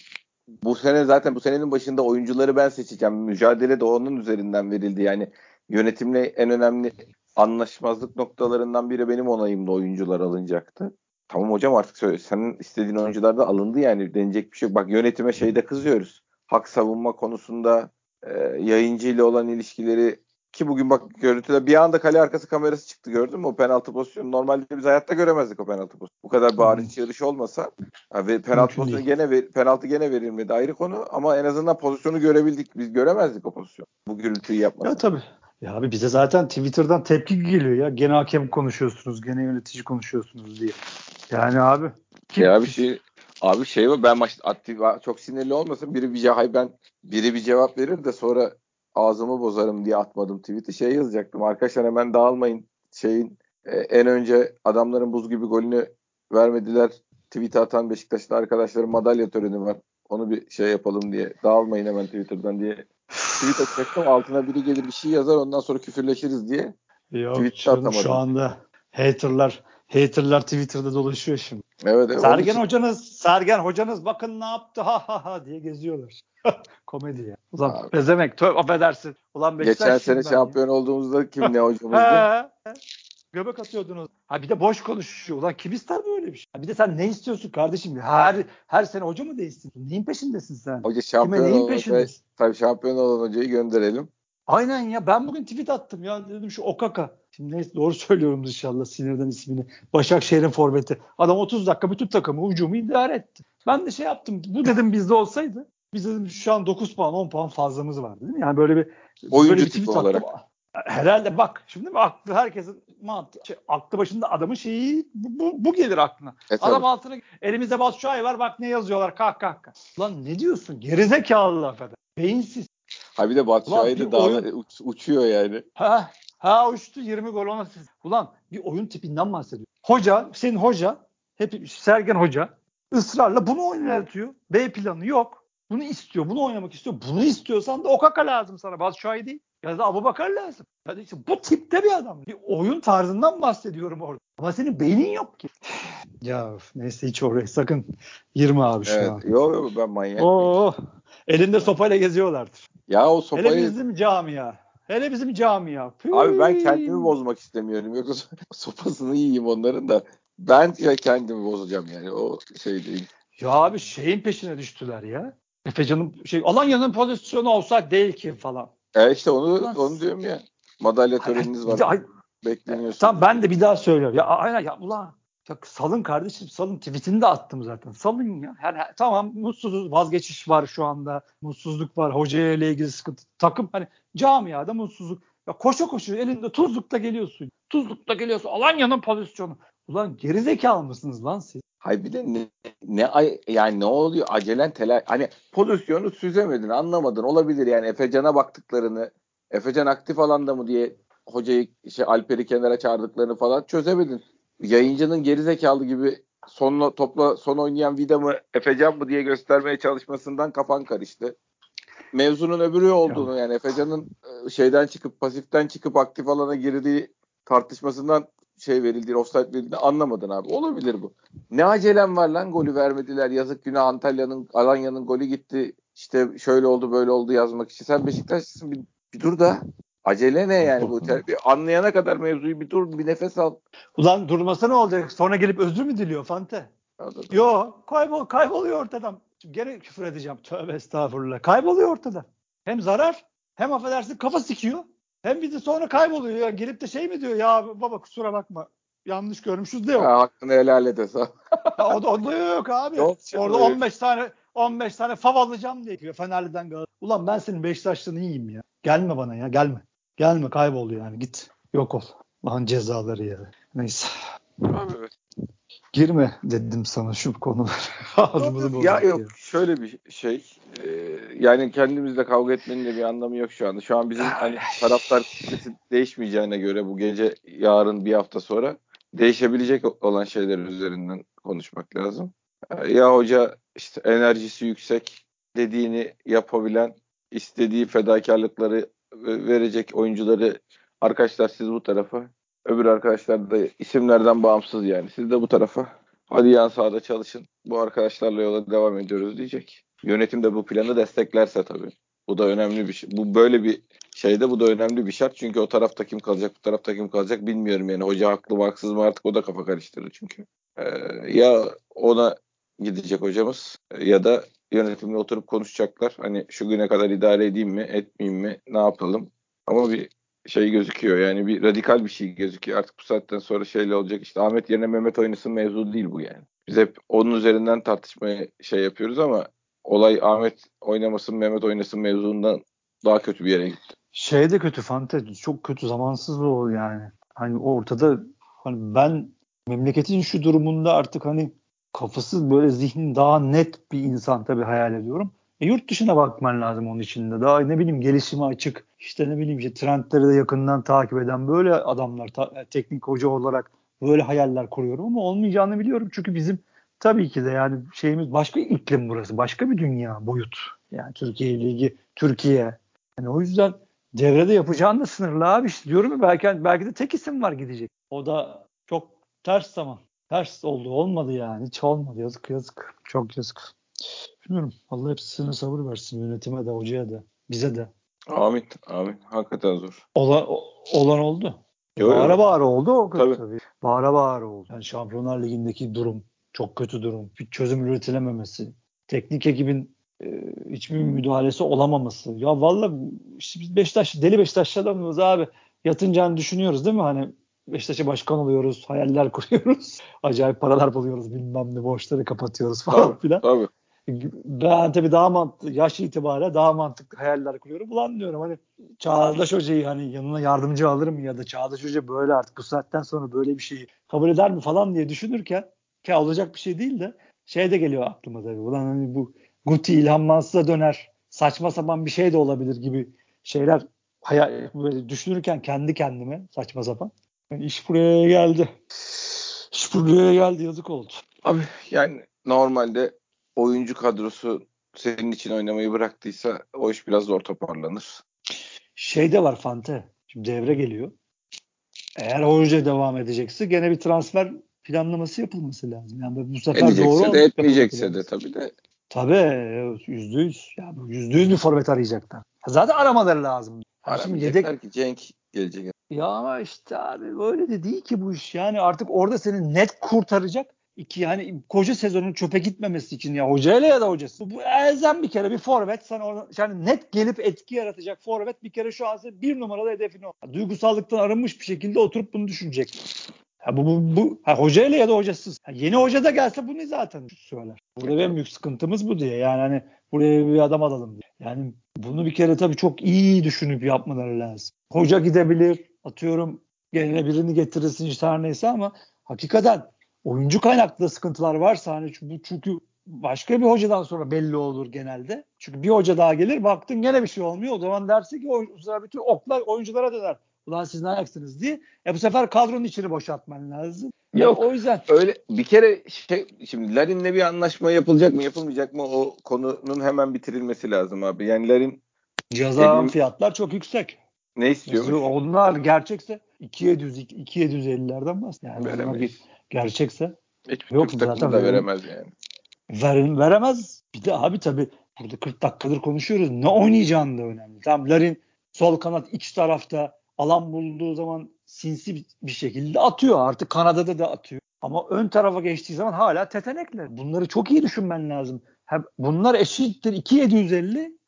Bu sene zaten bu senenin başında oyuncuları ben seçeceğim. Mücadele de onun üzerinden verildi. Yani yönetimle en önemli anlaşmazlık noktalarından biri benim onayımda oyuncular alınacaktı. Tamam hocam artık söyle. Senin istediğin oyuncular da alındı yani. Denecek bir şey yok. Bak yönetime şeyde kızıyoruz. Hak savunma konusunda e, yayıncı ile olan ilişkileri ki bugün bak görüntüde bir anda kale arkası kamerası çıktı gördün mü o penaltı pozisyonu normalde biz hayatta göremezdik o penaltı pozisyonu. Bu kadar bariz çığırış olmasa ve penaltı pozisyonu gene ver, penaltı gene verilmedi ayrı konu ama en azından pozisyonu görebildik. Biz göremezdik o pozisyonu. Bu gürültüyü yapmasak. Ya tabii. Ya abi bize zaten Twitter'dan tepki geliyor ya. Gene hakem konuşuyorsunuz, gene yönetici konuşuyorsunuz diye. Yani abi. Kim? Ya bir şey Abi şey var ben maç aktif çok sinirli olmasın biri bir cevap ben biri bir cevap verir de sonra ağzımı bozarım diye atmadım tweet'i. Şey yazacaktım arkadaşlar hemen dağılmayın şeyin e, en önce adamların buz gibi golünü vermediler tweet atan Beşiktaşlı arkadaşların madalya töreni var onu bir şey yapalım diye dağılmayın hemen Twitter'dan diye tweet atacaktım. Altına biri gelir bir şey yazar ondan sonra küfürleşiriz diye Yok tweet canım, şu anda haterlar haterlar Twitter'da dolaşıyor şimdi. Evet, evet. Sergen hocanız, Sergen hocanız bakın ne yaptı ha ha ha diye geziyorlar. Komedi ya. Ulan Abi. bezemek. Tövbe affedersin. Ulan Geçen sene şampiyon ya. olduğumuzda kim ne hocamızdı? Göbek atıyordunuz. Ha bir de boş konuşuyor. Ulan kim ister böyle bir şey? Ha bir de sen ne istiyorsun kardeşim? Her her sene hoca mı değiştiriyorsun? Neyin peşindesin sen? Hoca şampiyon Kime neyin peşindesin? Tabii şampiyon olan hocayı gönderelim. Aynen ya ben bugün tweet attım ya dedim şu Okaka. Şimdi neyse doğru söylüyorum inşallah sinirden ismini. Başakşehir'in forveti. Adam 30 dakika bütün takımı hücumu idare etti. Ben de şey yaptım. Bu dedim bizde olsaydı. Biz dedim şu an 9 puan 10 puan fazlamız var değil mi? Yani böyle bir oyuncu böyle bir tipi olarak. Attım. Herhalde bak şimdi mi aklı herkesin mantığı şey, aklı başında adamın şeyi bu, bu, bu gelir aklına. E, Adam altına elimizde bas şu ay var bak ne yazıyorlar kalk kalk. kalk. Lan ne diyorsun? Gerizekalı laf eder. Beyinsiz. Ha bir de Batshuayi de daha oyun... uç, uçuyor yani. Ha, ha uçtu 20 gol ona. Ulan bir oyun tipinden bahsediyor. Hoca, senin hoca, hep Sergen Hoca ısrarla bunu oynatıyor. B planı yok. Bunu istiyor, bunu oynamak istiyor. Bunu istiyorsan da Okaka lazım sana. Batshuayi değil. Ya da Abu Bakar lazım. Yani işte bu tipte bir adam. Bir oyun tarzından bahsediyorum orada. Ama senin beynin yok ki. ya neyse hiç oraya sakın girme abi şu evet, an. Yok yok ben manyak. Oo, elinde sopayla geziyorlardır. Ya o sopayı... Hele bizim camia. Hele bizim camia. Püy. Abi ben kendimi bozmak istemiyorum. Yoksa sopasını yiyeyim onların da. Ben ya kendimi bozacağım yani. O şey değil. Ya abi şeyin peşine düştüler ya. Efecan'ın şey Alanya'nın pozisyonu olsa değil ki falan. E işte onu Ulan, onu diyorum ya. Madalya töreniniz var. Ay, Bekleniyorsun. Tamam ben de bir daha söylüyorum. Ya aynen ya ulan ya salın kardeşim salın tweetini de attım zaten. Salın ya. Yani, tamam mutsuzuz vazgeçiş var şu anda. Mutsuzluk var. Hocaya ile ilgili sıkıntı. Takım hani camiada mutsuzluk. Ya koşa koşa elinde tuzlukta geliyorsun. Tuzlukta geliyorsun. Alanya'nın pozisyonu. Ulan gerizekalı mısınız lan siz? Hay bir de ne, ne yani ne oluyor acelen tela hani pozisyonu süzemedin anlamadın olabilir yani Efecan'a baktıklarını Efecan aktif alanda mı diye hocayı şey Alper'i kenara çağırdıklarını falan çözemedin. Yayıncının gerizekalı gibi sonla topla son oynayan Vida mı Efecan mı diye göstermeye çalışmasından kafan karıştı. Mevzunun öbürü olduğunu yani Efecan'ın e, şeyden çıkıp pasiften çıkıp aktif alana girdiği tartışmasından şey verildi, offside verildi anlamadın abi. Olabilir bu. Ne acelem var lan golü vermediler. Yazık günah Antalya'nın, Alanya'nın golü gitti. İşte şöyle oldu böyle oldu yazmak için. Sen Beşiktaşlısın bir, bir dur da. Acele ne yani bu? Bir anlayana kadar mevzuyu bir dur bir nefes al. Ulan durmasa ne olacak? Sonra gelip özür mü diliyor Fante? Anladım. Yo kaybol, kayboluyor ortadan. Gene küfür edeceğim. Tövbe estağfurullah. Kayboluyor ortadan. Hem zarar hem affedersin kafa sikiyor. Hem bir de sonra kayboluyor. Ya. Gelip de şey mi diyor ya baba kusura bakma yanlış görmüşüz de yok. Ha, hakkını helal et o, da, o da yok abi. Yok, Orada yok. 15 tane 15 tane fav alacağım diye diyor Fenerli'den Galatasaray. Ulan ben senin Beşiktaş'tan iyiyim ya. Gelme bana ya gelme. Gelme kaybol yani git. Yok ol. Lan cezaları ya. Neyse. Abi evet. Girme dedim sana şu konular. ya yok ya. şöyle bir şey. E, yani kendimizle kavga etmenin de bir anlamı yok şu anda. Şu an bizim hani taraftar değişmeyeceğine göre bu gece yarın bir hafta sonra değişebilecek olan şeyler üzerinden konuşmak lazım. E, ya hoca işte enerjisi yüksek dediğini yapabilen istediği fedakarlıkları verecek oyuncuları arkadaşlar siz bu tarafa öbür arkadaşlar da isimlerden bağımsız yani siz de bu tarafa hadi yan sahada çalışın bu arkadaşlarla yola devam ediyoruz diyecek. Yönetim de bu planı desteklerse tabii. Bu da önemli bir şey. Bu böyle bir şeyde bu da önemli bir şart. Çünkü o tarafta kim kalacak, bu tarafta kim kalacak bilmiyorum yani. Hoca haklı mı haksız mı artık o da kafa karıştırır çünkü. Ee, ya ona gidecek hocamız ya da yönetimle oturup konuşacaklar. Hani şu güne kadar idare edeyim mi, etmeyeyim mi, ne yapalım? Ama bir şey gözüküyor yani bir radikal bir şey gözüküyor. Artık bu saatten sonra şeyle olacak işte Ahmet yerine Mehmet oynasın mevzu değil bu yani. Biz hep onun üzerinden tartışmaya şey yapıyoruz ama olay Ahmet oynamasın Mehmet oynasın mevzundan daha kötü bir yere gitti. Şey de kötü Fante çok kötü zamansız o yani. Hani ortada hani ben memleketin şu durumunda artık hani kafası böyle zihni daha net bir insan tabii hayal ediyorum. E, yurt dışına bakman lazım onun içinde. Daha ne bileyim gelişime açık, işte ne bileyim işte trendleri de yakından takip eden böyle adamlar ta, e, teknik hoca olarak böyle hayaller kuruyorum ama olmayacağını biliyorum. Çünkü bizim tabii ki de yani şeyimiz başka iklim burası. Başka bir dünya boyut. Yani Türkiye Ligi, Türkiye. Yani o yüzden devrede yapacağın da sınırlı abi işte diyorum ya belki, belki de tek isim var gidecek. O da çok ters zaman. Ters oldu. Olmadı yani. Hiç olmadı. Yazık yazık. Çok yazık. Bilmiyorum. Allah hepsine sabır versin. Yönetime de, hocaya da, bize de. Amin. Amin. Hakikaten zor. Olan, olan oldu. Yo, bağıra bağıra oldu o kötü Tabii. tabii. Bağıra bağıra oldu. Yani Şampiyonlar Ligi'ndeki durum çok kötü durum. Bir çözüm üretilememesi. Teknik ekibin e, hiçbir müdahalesi olamaması. Ya valla işte biz Beşiktaş, deli Beşiktaşlı adamız abi. Yatınacağını düşünüyoruz değil mi? Hani Beşiktaş'a başkan oluyoruz, hayaller kuruyoruz. Acayip paralar buluyoruz, bilmem ne borçları kapatıyoruz falan Tabii. filan. Tabii. Ben tabii daha mantıklı, yaş itibariyle daha mantıklı hayaller kuruyorum. Ulan diyorum hani Çağdaş Hoca'yı hani yanına yardımcı alırım ya da Çağdaş Hoca böyle artık bu saatten sonra böyle bir şeyi kabul eder mi falan diye düşünürken ki olacak bir şey değil de şey de geliyor aklıma tabii. Ulan hani bu Guti İlhan Mansız'a döner saçma sapan bir şey de olabilir gibi şeyler hayal, böyle düşünürken kendi kendime saçma sapan. Yani iş buraya geldi. İş buraya geldi yazık oldu. Abi yani normalde oyuncu kadrosu senin için oynamayı bıraktıysa o iş biraz zor toparlanır. Şey de var Fante. Şimdi devre geliyor. Eğer hoca devam edecekse gene bir transfer planlaması yapılması lazım. Yani bu sefer doğru Edecekse de olması etmeyecekse de tabii de. Tabii yüzde yüz. Ya bu yüzde yüz bir forvet arayacaklar. Zaten aramaları lazım. Yani şimdi yedek ki Cenk gelecek. ya ama işte abi böyle de değil ki bu iş. Yani artık orada seni net kurtaracak. İki yani koca sezonun çöpe gitmemesi için ya hocayla ya da hocası. Bu elzem bir kere bir forvet sana orada yani net gelip etki yaratacak forvet bir kere şu an bir numaralı hedefin o. Duygusallıktan arınmış bir şekilde oturup bunu düşünecek. Ha, bu, bu, bu ha, hocayla ya da hocasız. Ha, yeni hoca da gelse bunu zaten söyler. Burada en büyük sıkıntımız bu diye. Yani hani buraya bir adam alalım diye. Yani bunu bir kere tabii çok iyi düşünüp yapmaları lazım. Hoca gidebilir. Atıyorum yerine birini getirirsin işte her neyse ama hakikaten oyuncu kaynaklı sıkıntılar varsa hani çünkü, bu çünkü başka bir hocadan sonra belli olur genelde. Çünkü bir hoca daha gelir baktın gene bir şey olmuyor. O zaman dersin ki o sefer bütün oklar oyunculara döner. Ulan siz ne ayaksınız diye. E bu sefer kadronun içini boşaltman lazım. Yok. O yüzden Öyle bir kere şey şimdi Larin'le bir anlaşma yapılacak mı yapılmayacak mı o konunun hemen bitirilmesi lazım abi. Yani Larin ceza Benim- fiyatlar çok yüksek. ne istiyormuş? Onlar gerçekse 2700 2750'lerden bahsediyor. Yani Veremeyiz. Gerçekse Hiçbir Yok Türk zaten da veremez yani. ver, veremez. Bir de abi tabii burada 40 dakikadır konuşuyoruz. Ne oynayacağını da önemli. Tamam Larin sol kanat iç tarafta alan bulduğu zaman sinsi bir- şekilde atıyor. Artık Kanada'da da atıyor. Ama ön tarafa geçtiği zaman hala tetenekler. Bunları çok iyi düşünmen lazım. Bunlar eşittir 2750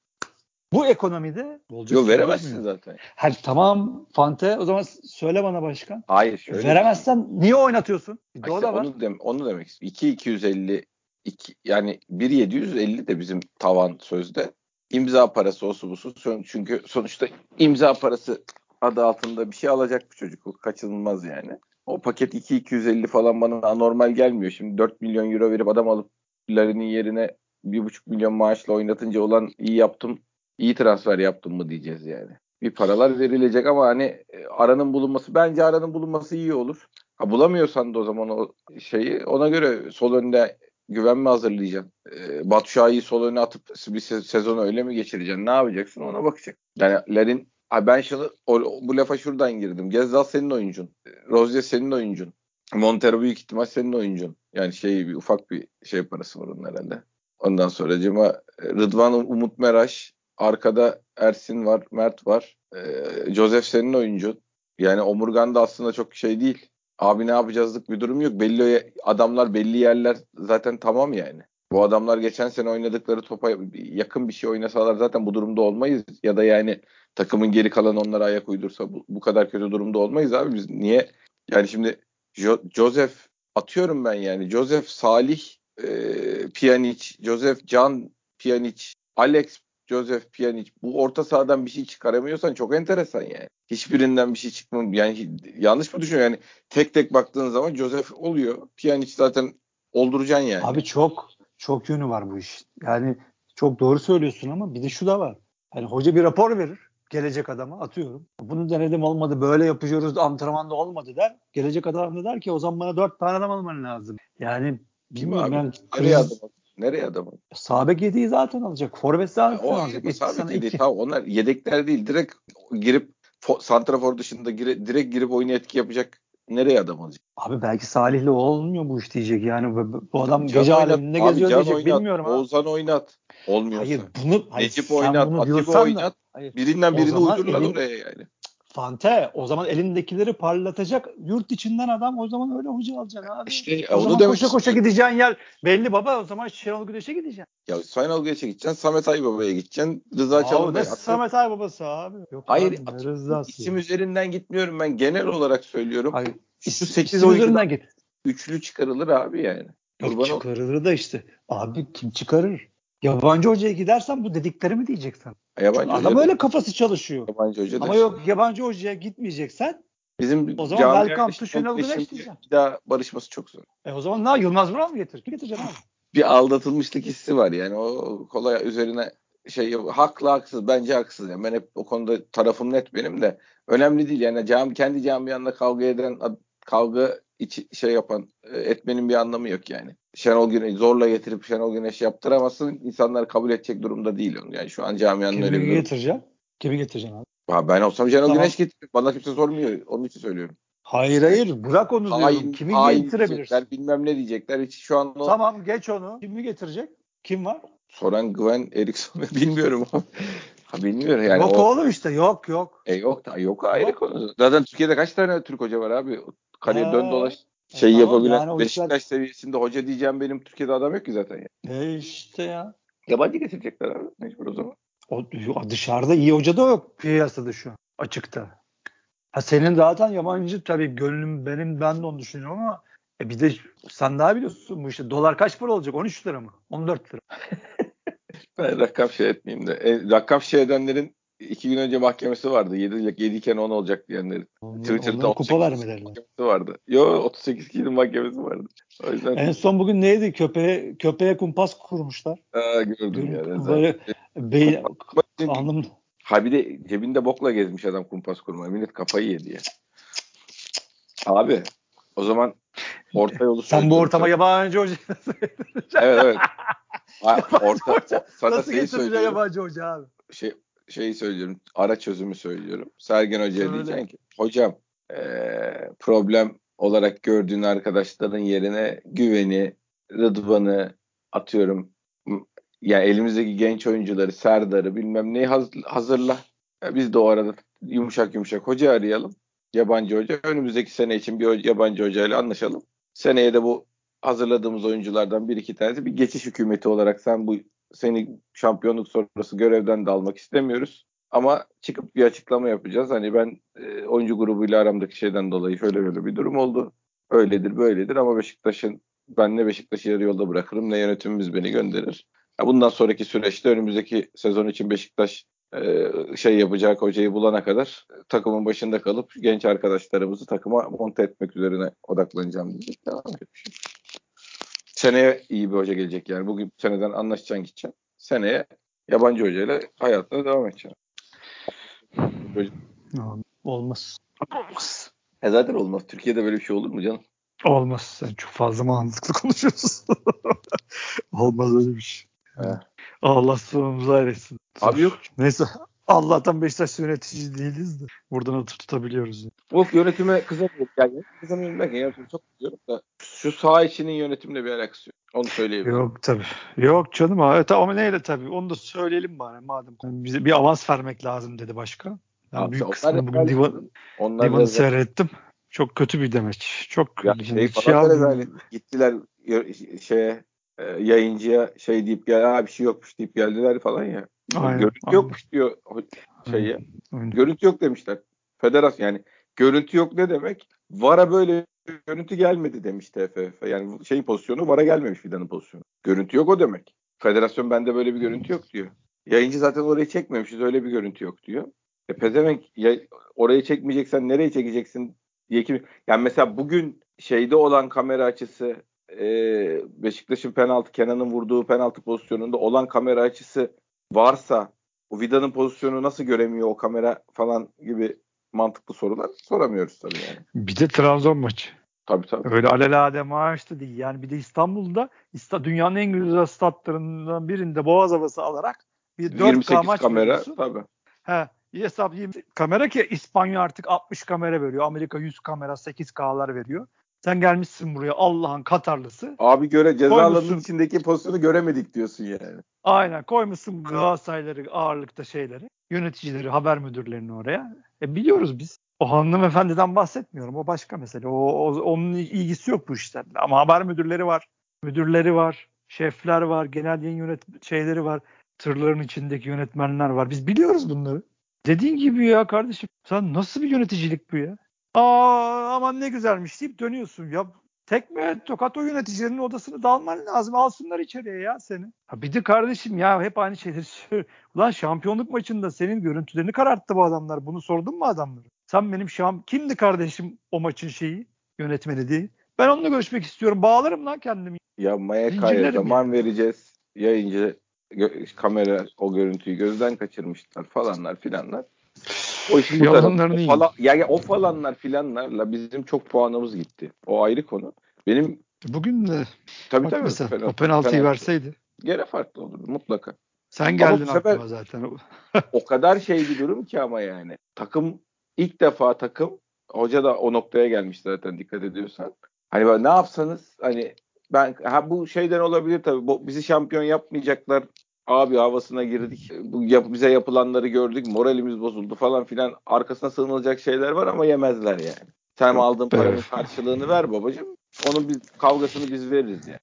bu ekonomide olacak Yok şey veremezsin olmuyor. zaten. Hadi tamam Fante o zaman söyle bana başkan. Hayır şöyle. Veremezsen niye oynatıyorsun? Bir de o da var. onu, dem onu demek istiyorum. 2 250 2 yani 1 750 de bizim tavan sözde. İmza parası olsun busu. Son- Çünkü sonuçta imza parası adı altında bir şey alacak bu çocuk. O kaçınılmaz yani. O paket 2 250 falan bana anormal gelmiyor. Şimdi 4 milyon euro verip adam alıp Larin'in yerine 1,5 milyon maaşla oynatınca olan iyi yaptım, iyi transfer yaptım mı diyeceğiz yani. Bir paralar verilecek ama hani e, aranın bulunması bence aranın bulunması iyi olur. Ha, bulamıyorsan da o zaman o şeyi ona göre sol önde güvenme hazırlayacaksın. E, Batu Şah'ı sol öne atıp bir se- sezonu öyle mi geçireceksin? Ne yapacaksın? Ona bakacak. Yani Larin ha ben şunu o- bu lafa şuradan girdim. Gezzal senin oyuncun. E, Rozier senin oyuncun. Montero büyük ihtimal senin oyuncun. Yani şey bir ufak bir şey parası var onun herhalde. Ondan sonra Cema Rıdvan Umut Meraş arkada Ersin var, Mert var. E, Joseph senin oyuncun. Yani omurgan da aslında çok şey değil. Abi ne yapacağızlık bir durum yok. Belli adamlar belli yerler zaten tamam yani. Bu adamlar geçen sene oynadıkları topa yakın bir şey oynasalar zaten bu durumda olmayız. Ya da yani takımın geri kalan onlara ayak uydursa bu, bu kadar kötü durumda olmayız abi. Biz niye? Yani şimdi Jo- Joseph atıyorum ben yani. Joseph Salih e, Pjanic, Joseph Can Pjanic, Alex Joseph Pjanic bu orta sahadan bir şey çıkaramıyorsan çok enteresan yani. Hiçbirinden bir şey çıkmam yani yanlış mı düşünüyorum yani tek tek baktığın zaman Joseph oluyor. Pjanic zaten olduracaksın yani. Abi çok çok yönü var bu iş. Yani çok doğru söylüyorsun ama bir de şu da var. Hani hoca bir rapor verir gelecek adama atıyorum. Bunu denedim olmadı böyle yapıyoruz antrenmanda olmadı der. Gelecek adam da der ki o zaman bana dört tane adam alman lazım. Yani bilmiyorum abi? Nereye kriz? Nereye adam? Sabek yediği zaten alacak. Forvet zaten O alacak. Sana değil. iki. Tamam, onlar yedekler değil. Direkt girip fo- santrafor dışında gire, direkt girip oyuna etki yapacak nereye adam alacak? Abi belki Salih'le olmuyor bu iş diyecek. Yani bu, adam Can gece oynat. aleminde Abi geziyor diyecek. oynat. Bilmiyorum ha. Oğuzhan oynat. Olmuyorsa. Hayır bunu hayır, Necip oynat. Atiba diyorsan da- oynat. Hayır. Birinden birini zaman uydurlar elin- oraya yani. Fante o zaman elindekileri parlatacak yurt içinden adam o zaman öyle hoca alacaksın abi. İşte o onu zaman koşa koşa gideceğin yer belli baba o zaman Şenol Güneş'e gideceksin. Ya Sayın Geç'e gideceksin. Samet Aybaba'ya gideceksin. Rıza Aa, Çalınbay. ne Samet Aybabası abi. Yok Hayır abi, at- rızası isim üzerinden gitmiyorum ben. Genel olarak söylüyorum. Hayır. Şu isim- 8 isim oyuncudan üzerinden git. üçlü çıkarılır abi yani. Yok Kurban çıkarılır da işte. Abi kim çıkarır? Yabancı hocaya gidersen bu dediklerimi diyeceksin. Yabancı Adam hoca da- öyle kafası çalışıyor. Yabancı hoca Ama yok yabancı hocaya gitmeyeceksen Bizim O zaman welcome to Şenol Güneş diyeceğim. Bir daha barışması çok zor. e o zaman ne Yılmaz Vural mı getirir? Kim getireceksin abi? Bir aldatılmışlık hissi var yani. O kolay üzerine şey. Haklı haksız. Bence haksız. Yani ben hep o konuda tarafım net benim de. Önemli değil yani. Cami, kendi camianla kavga eden kavga içi, şey yapan e, etmenin bir anlamı yok yani. Şenol Güneş zorla getirip Şenol Güneş yaptıramazsın. İnsanlar kabul edecek durumda değil onu. Yani şu an camianın öyle bir Kimi getireceksin? Kimi getireceksin abi? Ha, Ben olsam Şenol Tamam. Güneş getir. Bana kimse sormuyor. Onun için söylüyorum. Hayır hayır bırak onu diyorum. Hain, Kimi hain getirebilirsin? bilmem ne diyecekler. Hiç şu an o Tamam geç onu. Kimi getirecek? Kim var? Soran Gwen Eriksson bilmiyorum. ha bilmiyorum yani. yok o, oğlum işte yok yok. E yok da yok ayrı Yok. konu. Zaten Türkiye'de kaç tane Türk hoca var abi? Kaleye Ha. dön dolaş şey tamam, yapabilen yani Beşiktaş işler- seviyesinde hoca diyeceğim benim Türkiye'de adam yok ki zaten ya. E işte ya. Yabancı getirecekler abi mecbur o zaman. O, dışarıda iyi hoca da yok piyasada şu an. Açıkta. Ha senin zaten yabancı tabii gönlüm benim ben de onu düşünüyorum ama e bir de sen daha biliyorsun bu işte dolar kaç para olacak? 13 lira mı? 14 lira. Ben rakam şey etmeyeyim de. E, rakam şey edenlerin iki gün önce mahkemesi vardı. 7, 7 iken 10 olacak diyenlerin. Twitter'da Onlara kupa 38 vermelerler. Mahkemesi vardı. Yo 38 kişinin mahkemesi vardı. O yüzden En son bugün neydi? Köpeğe köpeğe kumpas kurmuşlar. Aa, gördüm ya. rezalet. Böyle beyin alnım Ha bir de cebinde bokla gezmiş adam kumpas kurmaya. Millet kafayı yedi ya. Abi o zaman orta yolu sen bu ortama yabancı hoca Evet evet. Ha, orta, sana nasıl getireceksin söylüyorum. yabancı hoca abi? Şey, şeyi söylüyorum. Ara çözümü söylüyorum. Sergen Hoca'ya diyeceksin ki hocam eee, problem olarak gördüğün arkadaşların yerine güveni, Rıdvan'ı atıyorum. Ya elimizdeki genç oyuncuları, Serdar'ı bilmem neyi haz- hazırla. Ya biz de o arada yumuşak yumuşak hoca arayalım. Yabancı hoca. Önümüzdeki sene için bir yabancı hocayla anlaşalım. Seneye de bu hazırladığımız oyunculardan bir iki tanesi bir geçiş hükümeti olarak sen bu seni şampiyonluk sonrası görevden de almak istemiyoruz. Ama çıkıp bir açıklama yapacağız. Hani ben e, oyuncu grubuyla aramdaki şeyden dolayı şöyle böyle bir durum oldu. Öyledir böyledir ama Beşiktaş'ın ben ne Beşiktaş'ı yarı yolda bırakırım ne yönetimimiz beni gönderir. Bundan sonraki süreçte önümüzdeki sezon için Beşiktaş e, şey yapacak hocayı bulana kadar e, takımın başında kalıp genç arkadaşlarımızı takıma monte etmek üzerine odaklanacağım. Devam etmiş. Seneye iyi bir hoca gelecek yani. Bugün seneden anlaşacaksın gideceksin. Seneye yabancı hocayla hayatına devam edeceksin. Olmaz. Olmaz. E zaten olmaz. Türkiye'de böyle bir şey olur mu canım? Olmaz. Sen çok fazla mantıklı konuşuyorsun. Olmaz öyle bir şey. He. Allah sonumuzu hayretsin. Abi yok. Neyse. Allah'tan Beşiktaş yönetici değiliz de. Buradan atıp tutabiliyoruz. Of yönetime kızamıyorum. Yani kızamıyorum derken yönetimi çok kızıyorum da şu saha içinin yönetimle bir alakası yok. Onu söyleyebilirim. Yok tabii. Yok canım abi. Tamam ama neyle tabii. Onu da söyleyelim bari madem. Yani bize bir avans vermek lazım dedi başkan. Ben Abi büyük kısmını bugün divan, Onlar divanı seyrettim. Çok kötü bir demeç. Çok Ya kötü. şey rezalet. Gittiler şeye e, yayıncıya şey deyip gel "Aa, bir şey yokmuş deyip geldiler falan ya. Aynen, Görüntü aynen. yokmuş diyor şeye. Aynen. Görüntü yok demişler. Federasyon yani görüntü yok ne demek? VAR'a böyle görüntü gelmedi demiş TFF. Yani şey pozisyonu VAR'a gelmemiş Fidan'ın pozisyonu. Görüntü yok o demek. Federasyon bende böyle bir görüntü yok diyor. Yayıncı zaten orayı çekmemişiz öyle bir görüntü yok diyor. E pezevenk ya, orayı çekmeyeceksen nereye çekeceksin diye kim? Yani mesela bugün şeyde olan kamera açısı e, Beşiktaş'ın penaltı Kenan'ın vurduğu penaltı pozisyonunda olan kamera açısı varsa o Vida'nın pozisyonu nasıl göremiyor o kamera falan gibi mantıklı sorular soramıyoruz tabii yani. Bir de Trabzon maçı. Tabii tabii. Öyle alelade maaştı değil. Yani bir de İstanbul'da İsta, dünyanın en güzel statlarından birinde boğaz havası alarak bir 4K 28 maç kamera veriyorsun. tabii. He, hesap 20 kamera ki İspanya artık 60 kamera veriyor. Amerika 100 kamera 8K'lar veriyor. Sen gelmişsin buraya Allah'ın Katarlısı. Abi göre ceza alanının Koymuşsun. içindeki pozisyonu göremedik diyorsun yani. Aynen koymuşsun Galatasarayları ağırlıkta şeyleri. Yöneticileri, haber müdürlerini oraya. E biliyoruz biz. O hanımefendiden bahsetmiyorum. O başka mesele. O, o- onun ilgisi yok bu işlerle. Ama haber müdürleri var. Müdürleri var. Şefler var. Genel yayın yönet şeyleri var. Tırların içindeki yönetmenler var. Biz biliyoruz bunları. Dediğin gibi ya kardeşim. Sen nasıl bir yöneticilik bu ya? Aa aman ne güzelmiş deyip dönüyorsun. Ya tekme tokat o yöneticilerin odasını dalman lazım. Alsınlar içeriye ya seni. Ha bir de kardeşim ya hep aynı şeyleri. Ulan şampiyonluk maçında senin görüntülerini kararttı bu adamlar. Bunu sordun mu adamlara? Sen benim şamp... Kimdi kardeşim o maçın şeyi? Yönetmeni değil. Ben onunla görüşmek istiyorum. Bağlarım lan kendimi. Ya Zincirlerim zaman vereceğiz. Yayıncı kamera o görüntüyü gözden kaçırmışlar falanlar filanlar. O işin bu Yalanlarını tarafı. O, falan, ya, ya o falanlar filanlarla bizim çok puanımız gitti. O ayrı konu. Benim Bugün de tabii tabii mesela penaltı- o penaltıyı penaltı. verseydi. Gene farklı olurdu mutlaka. Sen Ama geldin sefer- aklıma zaten. O kadar şey bir durum ki ama yani. Takım ilk defa takım hoca da o noktaya gelmiş zaten dikkat ediyorsan. Hani böyle ne yapsanız hani ben ha bu şeyden olabilir tabii. Bu, bizi şampiyon yapmayacaklar. Abi havasına girdik. Bu yap, bize yapılanları gördük. Moralimiz bozuldu falan filan. Arkasına sığınılacak şeyler var ama yemezler yani. Sen aldığın paranın karşılığını ver babacığım. Onun biz kavgasını biz veririz yani.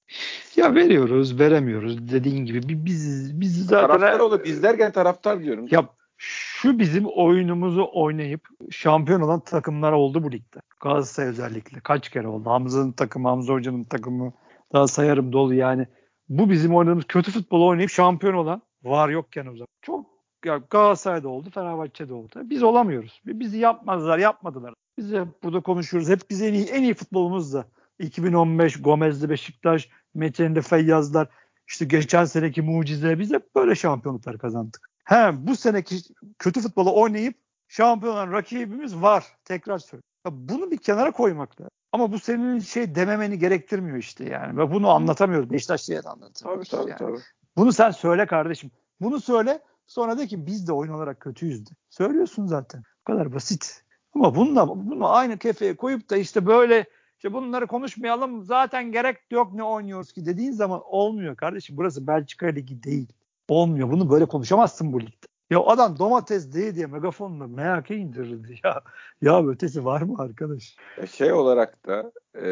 Ya veriyoruz, veremiyoruz dediğin gibi. Bi- Biz biz zaten Taraftar olur. Biz derken taraftar diyorum. Ya şu bizim oyunumuzu oynayıp şampiyon olan takımlar oldu bu ligde. Galatasaray özellikle. Kaç kere oldu. Hamza'nın takımı, Hamza Hoca'nın takımı. Daha sayarım dolu yani. Bu bizim oynadığımız kötü futbol oynayıp şampiyon olan var yokken o zaman. Çok ya Galatasaray'da oldu, Fenerbahçe'de oldu. Biz olamıyoruz. Bizi yapmadılar, yapmadılar. Biz hep burada konuşuyoruz. Hep biz en iyi, en iyi futbolumuz da. 2015 Gomez'li Beşiktaş, Mete'nde Feyyazlar, işte geçen seneki mucize biz hep böyle şampiyonluklar kazandık. He bu seneki kötü futbolu oynayıp şampiyon olan rakibimiz var. Tekrar söylüyorum. Ya bunu bir kenara koymak lazım. Ama bu senin şey dememeni gerektirmiyor işte yani. Ve bunu anlatamıyoruz. Beşiktaşlı'ya da Tabii anlatamıyoruz. tabii yani. tabii. Bunu sen söyle kardeşim. Bunu söyle. Sonra de ki biz de oyun olarak kötüyüz de. Söylüyorsun zaten. Bu kadar basit. Ama bununla bunu aynı kefeye koyup da işte böyle işte bunları konuşmayalım zaten gerek yok ne oynuyoruz ki dediğin zaman olmuyor kardeşim. Burası Belçika Ligi değil. Olmuyor. Bunu böyle konuşamazsın bu ligde. Ya adam domates değil diye megafonla MHK indirirdi ya. Ya ötesi var mı arkadaş? Ya Şey olarak da e,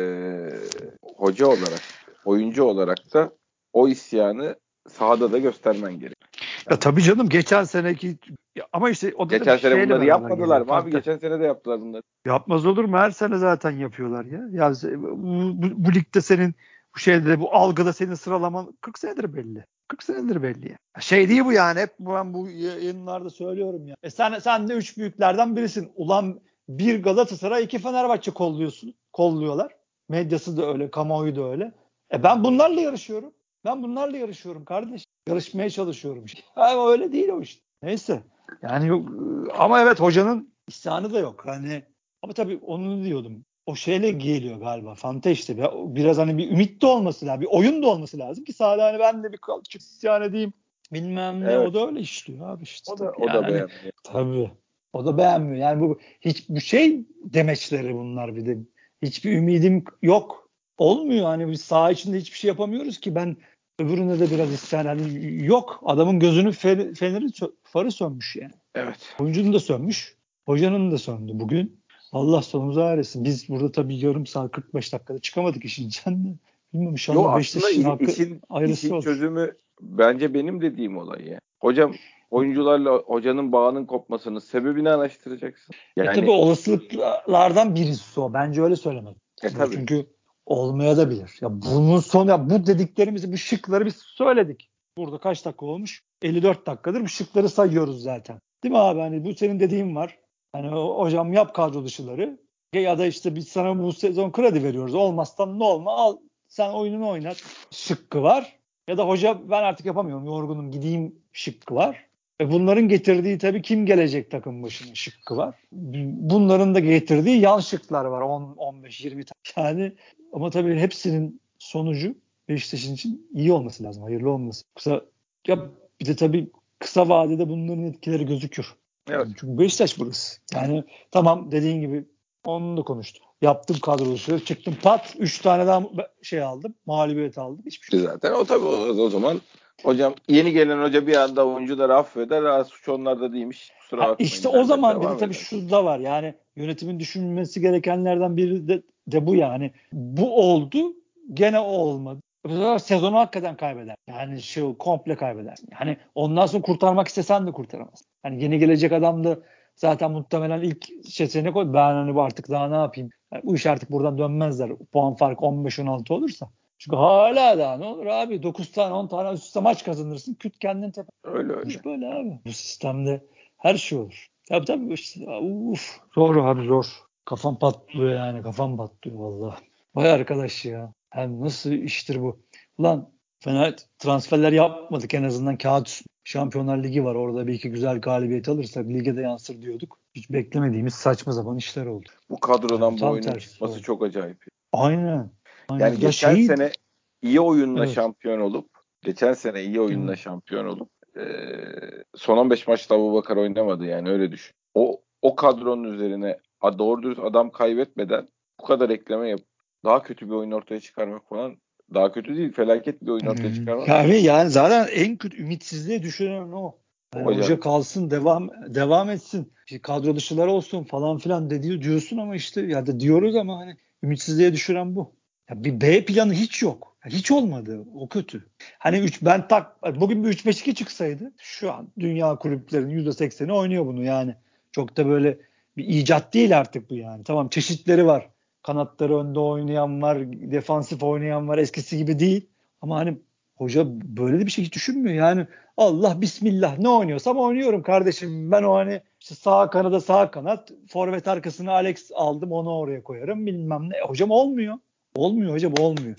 hoca olarak, oyuncu olarak da o isyanı sahada da göstermen gerek. Ya tabii canım geçen seneki ya ama işte o da Geçen sene bunları yapmadılar mı abi? Geçen sene de yaptılar bunları. Yapmaz olur mu? Her sene zaten yapıyorlar ya. Ya bu, bu, bu ligde senin bu şeyde bu algıda senin sıralaman 40 senedir belli. 40 senedir belli ya. Şey değil bu yani hep ben bu yayınlarda söylüyorum ya. E sen sen de üç büyüklerden birisin. Ulan bir Galatasaray iki Fenerbahçe kolluyorsun. Kolluyorlar. Medyası da öyle, kamuoyu da öyle. E ben bunlarla yarışıyorum. Ben bunlarla yarışıyorum kardeş. Yarışmaya çalışıyorum. Ama öyle değil o işte. Neyse. Yani yok ama evet hocanın isyanı da yok. Hani ama tabii onu diyordum. O şeyle geliyor galiba. Fante işte. Bir- Biraz hani bir ümit de olması lazım. Bir oyun da olması lazım ki sahada hani ben de bir kalkıp isyan edeyim. Bilmem ne. Evet. O da öyle işliyor abi işte. O da, o da yani. beğenmiyor. Tabii. O da beğenmiyor. Yani bu hiçbir şey demeçleri bunlar bir de. Hiçbir ümidim yok. Olmuyor hani biz saha içinde hiçbir şey yapamıyoruz ki ben öbüründe de biraz isyan hani yok. Adamın gözünün fe- feneri sö- farı sönmüş yani. Evet. Oyuncunun da sönmüş. Hocanın da söndü bugün. Allah sonumuzu ağrısın. Biz burada tabii yarım saat 45 dakikada çıkamadık işin içinden. Bilmiyorum inşallah Yo, Beşiktaş'ın hakkı işin, işin olur. çözümü bence benim dediğim olay ya. Hocam oyuncularla hocanın bağının kopmasının sebebini araştıracaksın. E Yani tabii olasılıklardan birisi o. Bence öyle söylemek. E tabii. Çünkü olmaya da bilir. Ya bunun son ya bu dediklerimizi bu şıkları biz söyledik. Burada kaç dakika olmuş? 54 dakikadır bu şıkları sayıyoruz zaten. Değil mi abi? Hani bu senin dediğin var. Hani hocam yap kadro dışıları. Ya da işte biz sana bu sezon kredi veriyoruz. Olmazsan ne olma al sen oyununu oynat şıkkı var. Ya da hoca ben artık yapamıyorum yorgunum gideyim şıkkı var. E bunların getirdiği tabii kim gelecek takım başına şıkkı var. Bunların da getirdiği yan şıklar var 10 15 20 tane. Yani ama tabii hepsinin sonucu Beşiktaş'ın için iyi olması lazım. Hayırlı olması. Kısa ya bir de tabii kısa vadede bunların etkileri gözükür. Evet. Çünkü Beşiktaş burası. Yani tamam dediğin gibi onu da konuştuk. Yaptım kadrosu, çıktım pat 3 tane daha şey aldım. Mağlubiyet aldım. Hiçbir şey. Zaten o tabii o, o zaman hocam yeni gelen hoca bir anda oyuncuları affeder. Ha, suç onlarda değilmiş. Kusura bakmayın. işte o zaman bir de tabii şu da var. Yani yönetimin düşünmesi gerekenlerden biri de, de bu yani. Bu oldu gene o olmadı. Bu sefer sezonu hakikaten kaybeder. Yani şu komple kaybeder. Yani ondan sonra kurtarmak istesen de kurtaramaz. Hani yeni gelecek adam da zaten muhtemelen ilk seçenek o. Ben hani artık daha ne yapayım? Yani bu iş artık buradan dönmezler. Puan farkı 15-16 olursa. Çünkü hala daha ne olur abi 9 tane 10 tane üst üste maç kazanırsın. Küt kendin tepe. Öyle öyle. Böyle abi. Bu sistemde her şey olur. Tabii tabii işte, uf, zor abi zor. Kafam patlıyor yani kafam patlıyor valla. Vay arkadaş ya. Hem nasıl iştir bu? Ulan fena transferler yapmadık en azından kağıt üstünde. Şampiyonlar Ligi var orada bir iki güzel galibiyet alırsak lige de yansır diyorduk. Hiç beklemediğimiz saçma sapan işler oldu. Bu kadrodan bu Tam oyunun çıkması oldu. çok acayip. Aynen. Aynen. Yani Ya geçen şey- sene iyi oyunla Evet. şampiyon olup geçen sene iyi oyunla Evet. şampiyon olup e, son 15 maçta Abubakar oynamadı yani öyle düşün. O o kadronun üzerine a, doğru dürüst adam kaybetmeden bu kadar ekleme yap daha kötü bir oyun ortaya çıkarmak falan daha kötü değil felaket bir oyun ortaya Hmm. çıkarmak. Yani, yani zaten en kötü ümitsizliğe düşüren o. Yani Hocam. hoca kalsın devam devam etsin. Kadro dışılar olsun falan filan dedi diyorsun ama işte ya da diyoruz ama hani ümitsizliğe düşüren bu. Ya bir B planı hiç yok. Hiç olmadı. O kötü. Hani 3 ben tak bugün bir 3-5-2 çıksaydı şu an dünya kulüplerinin %80'i oynuyor bunu yani. Çok da böyle bir icat değil artık bu yani. Tamam çeşitleri var. Kanatları önde oynayan var, defansif oynayan var. Eskisi gibi değil. Ama hani hoca böyle de bir şey hiç düşünmüyor. Yani Allah bismillah ne oynuyorsam oynuyorum kardeşim. Ben o hani işte sağ kanada sağ kanat, forvet arkasına Alex aldım onu oraya koyarım bilmem ne. Hocam olmuyor. Olmuyor hocam olmuyor.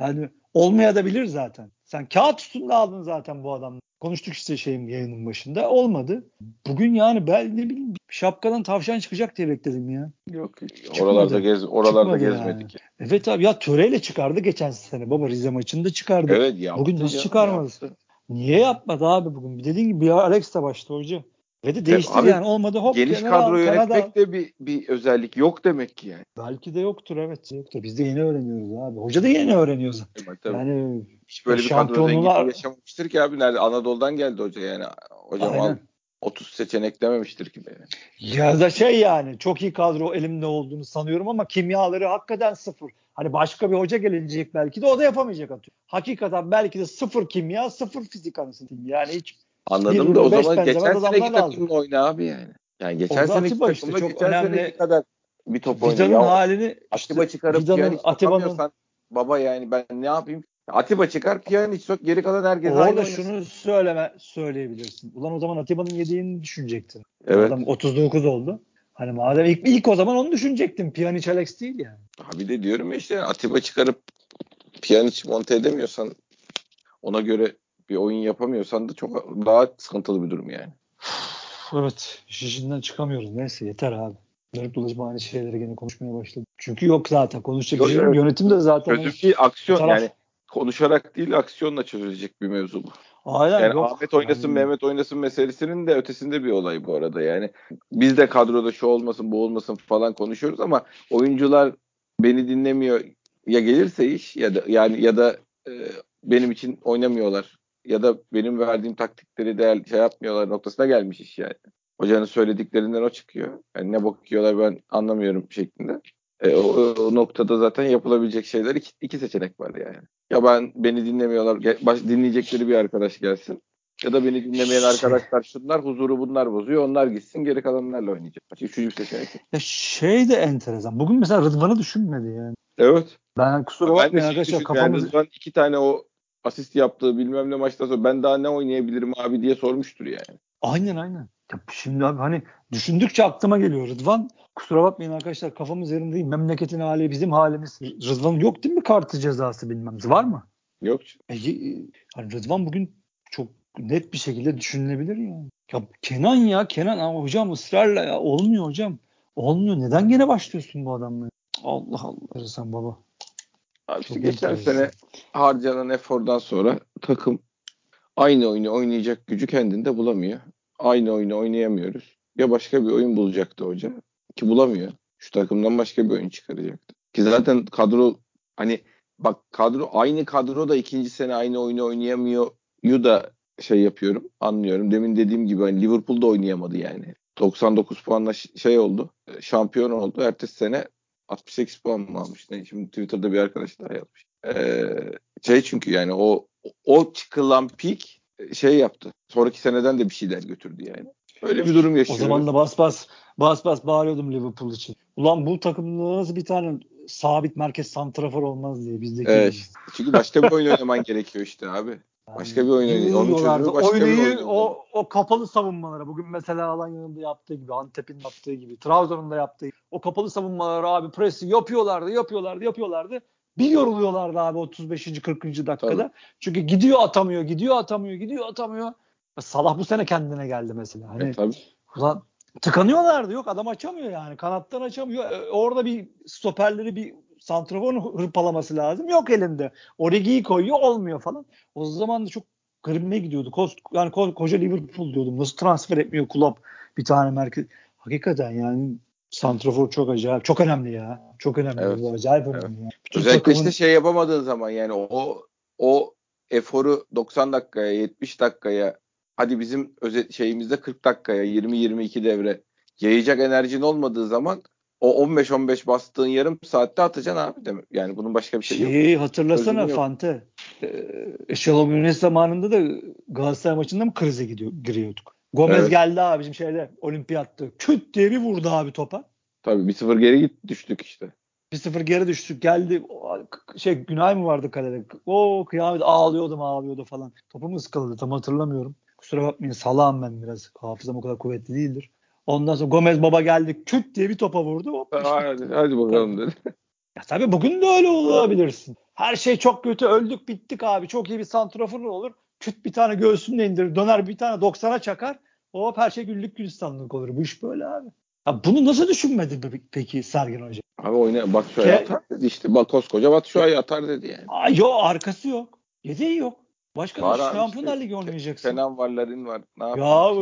Yani olmaya zaten. Sen kağıt üstünde aldın zaten bu adamı. Konuştuk işte şeyin yayının başında. Olmadı. Bugün yani ben ne bileyim şapkadan tavşan çıkacak diye bekledim ya. Yok Çıkmadı. oralarda gez oralarda Çıkmadı gezmedik. Evet abi ya töreyle çıkardı geçen sene. Baba Rize maçında çıkardı. Evet yaptı. Bugün nasıl canım, çıkarmadı? yaptı. Niye yapmadı abi bugün? Dediğin gibi bir Alex de başta hoca. Ve de değiştir abi, yani olmadı hop Geniş al, kadro al. yönetmek de bir, bir özellik yok demek ki yani. Belki de yoktur evet. Yoktur. Biz de yeni öğreniyoruz abi. Hoca da yeni öğreniyor zaten. Tabii. Yani Hiç böyle bir kadro yaşamamıştır ki abi. Nerede? Anadolu'dan geldi hoca yani. Hocam al Aynen. 30 seçenek dememiştir ki. Yani. ya da şey yani çok iyi kadro elimde olduğunu sanıyorum ama kimyaları hakikaten sıfır. Hani başka bir hoca gelecek belki de o da yapamayacak atıyor. Hakikaten belki de sıfır kimya, sıfır fizik anasını. Yani hiç Anladım da o zaman geçen seneki takımla oyna abi yani. Yani geçen Orada seneki işte takımla çok geçen önemli. seneki kadar bir top oyna. Vida'nın halini Atiba işte çıkarıp Vida'nın, Atiba'nın baba yani ben ne yapayım? Atiba çıkar Pjanic sok geri kalan herkes aynı Orada oynasın. şunu söyleme söyleyebilirsin. Ulan o zaman Atiba'nın yediğini düşünecektin. Evet. Adam 39 oldu. Hani madem ilk, ilk o zaman onu düşünecektin. Pjanic Alex değil yani. Abi de diyorum işte Atiba çıkarıp Pjanic monte edemiyorsan ona göre bir oyun yapamıyorsan da çok daha sıkıntılı bir durum yani. Evet. iş içinden çıkamıyoruz. Neyse yeter abi. Dönüp dolaşıp aynı şeyleri gene konuşmaya başladık. Çünkü yok zaten. Konuşacak Yok, bir şey evet. Yönetim de zaten. Çözüm değil aksiyon taraf- yani konuşarak değil aksiyonla çözülecek bir mevzu bu. Aynen Yani yok. Ahmet oynasın Yani- Mehmet oynasın meselesinin de ötesinde bir olay bu arada yani. Biz de kadroda şu olmasın bu olmasın falan konuşuyoruz ama oyuncular beni dinlemiyor ya gelirse iş ya da yani ya da e, benim için oynamıyorlar ya da benim verdiğim taktikleri değer şey yapmıyorlar noktasına gelmiş iş yani. Hocanın söylediklerinden o çıkıyor. Yani ne bakıyorlar ben anlamıyorum şeklinde. E, o, o noktada zaten yapılabilecek şeyler iki, iki seçenek var yani. Ya ben beni dinlemiyorlar. Gel- baş, dinleyecekleri bir arkadaş gelsin. Ya da beni dinlemeyen Şey- arkadaşlar şunlar huzuru bunlar bozuyor. Onlar gitsin geri kalanlarla oynayacak. Üçüncü bir seçenek. Ya şey de enteresan. Bugün mesela Rıdvan'ı düşünmedi yani. Evet. Ben kusura bakmayın şey arkadaşlar düşündüm, yani kafamız Rıdvan iki tane o asist yaptığı bilmem ne maçtan sonra ben daha ne oynayabilirim abi diye sormuştur yani. Aynen aynen. Ya şimdi abi hani düşündükçe aklıma geliyor Rıdvan. Kusura bakmayın arkadaşlar kafamız yerinde değil. Memleketin hali bizim halimiz. Rıdvan'ın yok değil mi kartı cezası bilmem. Var mı? Yok. E, hani Rıdvan bugün çok net bir şekilde düşünülebilir yani. Ya Kenan ya Kenan ama hocam ısrarla ya olmuyor hocam. Olmuyor. Neden gene başlıyorsun bu adamla? Allah Allah sen baba. Abi işte geçen sene harcanan efordan sonra takım aynı oyunu oynayacak gücü kendinde bulamıyor. Aynı oyunu oynayamıyoruz. Ya başka bir oyun bulacaktı hoca ki bulamıyor. Şu takımdan başka bir oyun çıkaracaktı. Ki zaten kadro hani bak kadro aynı kadro da ikinci sene aynı oyunu oynayamıyor yu da şey yapıyorum anlıyorum. Demin dediğim gibi hani Liverpool'da oynayamadı yani. 99 puanla şey oldu. Şampiyon oldu. Ertesi sene 68 puan mı almış? Ne? Şimdi Twitter'da bir arkadaş daha yazmış. Ee, şey çünkü yani o o çıkılan peak şey yaptı. Sonraki seneden de bir şeyler götürdü yani. Öyle bir durum yaşıyoruz. O zaman da bas bas bas bas bağırıyordum Liverpool için. Ulan bu takımda nasıl bir tane sabit merkez santrafor olmaz diye bizdeki. Evet. Çünkü başka bir oyun oynaman gerekiyor işte abi. Başka bir oyun. Onun başka Oynayı, bir oyun o, o kapalı savunmalara bugün mesela Alanya'nın da yaptığı gibi Antep'in yaptığı gibi Trabzon'un da yaptığı gibi o kapalı savunmalara abi presi yapıyorlardı yapıyorlardı yapıyorlardı bir yoruluyorlardı abi 35. 40. dakikada. Tabii. Çünkü gidiyor atamıyor gidiyor atamıyor gidiyor atamıyor. Salah bu sene kendine geldi mesela. Hani, e, tabii. Ulan tıkanıyorlardı yok adam açamıyor yani kanattan açamıyor. E, orada bir stoperleri bir santraforun hırpalaması lazım. Yok elinde. Origi'yi koyuyor olmuyor falan. O zaman da çok garibime gidiyordu. Kos, yani ko, koca Liverpool diyordum. Nasıl transfer etmiyor kulüp bir tane merkez. Hakikaten yani santrafor çok acayip. Çok önemli ya. Çok önemli. Evet. Bu acayip önemli. Evet. Ya. Özellikle takımın... işte şey yapamadığın zaman yani o o eforu 90 dakikaya 70 dakikaya hadi bizim özet şeyimizde 40 dakikaya 20-22 devre yayacak enerjin olmadığı zaman o 15-15 bastığın yarım saatte atacaksın abi demek. Yani bunun başka bir şey yok. Şeyi hatırlasana Fante. Ee, Şalom zamanında da Galatasaray maçında mı krize gidiyor, giriyorduk? Gomez evet. geldi abi bizim şeyde olimpiyatta. Küt diye bir vurdu abi topa. Tabii 1-0 geri git düştük işte. 1-0 geri düştük. Geldi şey Günay mı vardı kalede? O kıyamet ağlıyordum ağlıyordu falan. Topumu ıskaladı tam hatırlamıyorum. Kusura bakmayın salağım ben biraz. Hafızam o kadar kuvvetli değildir. Ondan sonra Gomez baba geldi küt diye bir topa vurdu. Hop, hadi, hadi bakalım dedi. Ya tabii bugün de öyle olabilirsin. Her şey çok kötü öldük bittik abi. Çok iyi bir santrafor olur. Küt bir tane göğsünle indirir. Döner bir tane 90'a çakar. Hop her şey güllük gülistanlık olur. Bu iş böyle abi. Ya bunu nasıl düşünmedi peki Sergen Hoca? Abi oyna Batu Şua'yı atar dedi işte. Bak koskoca Batu Şua'yı atar dedi yani. Aa, yok arkası yok. Yedeği yok. Başka var bir Şampiyonlar işte, Ligi oynayacaksın. Kenan varların var. Ne ya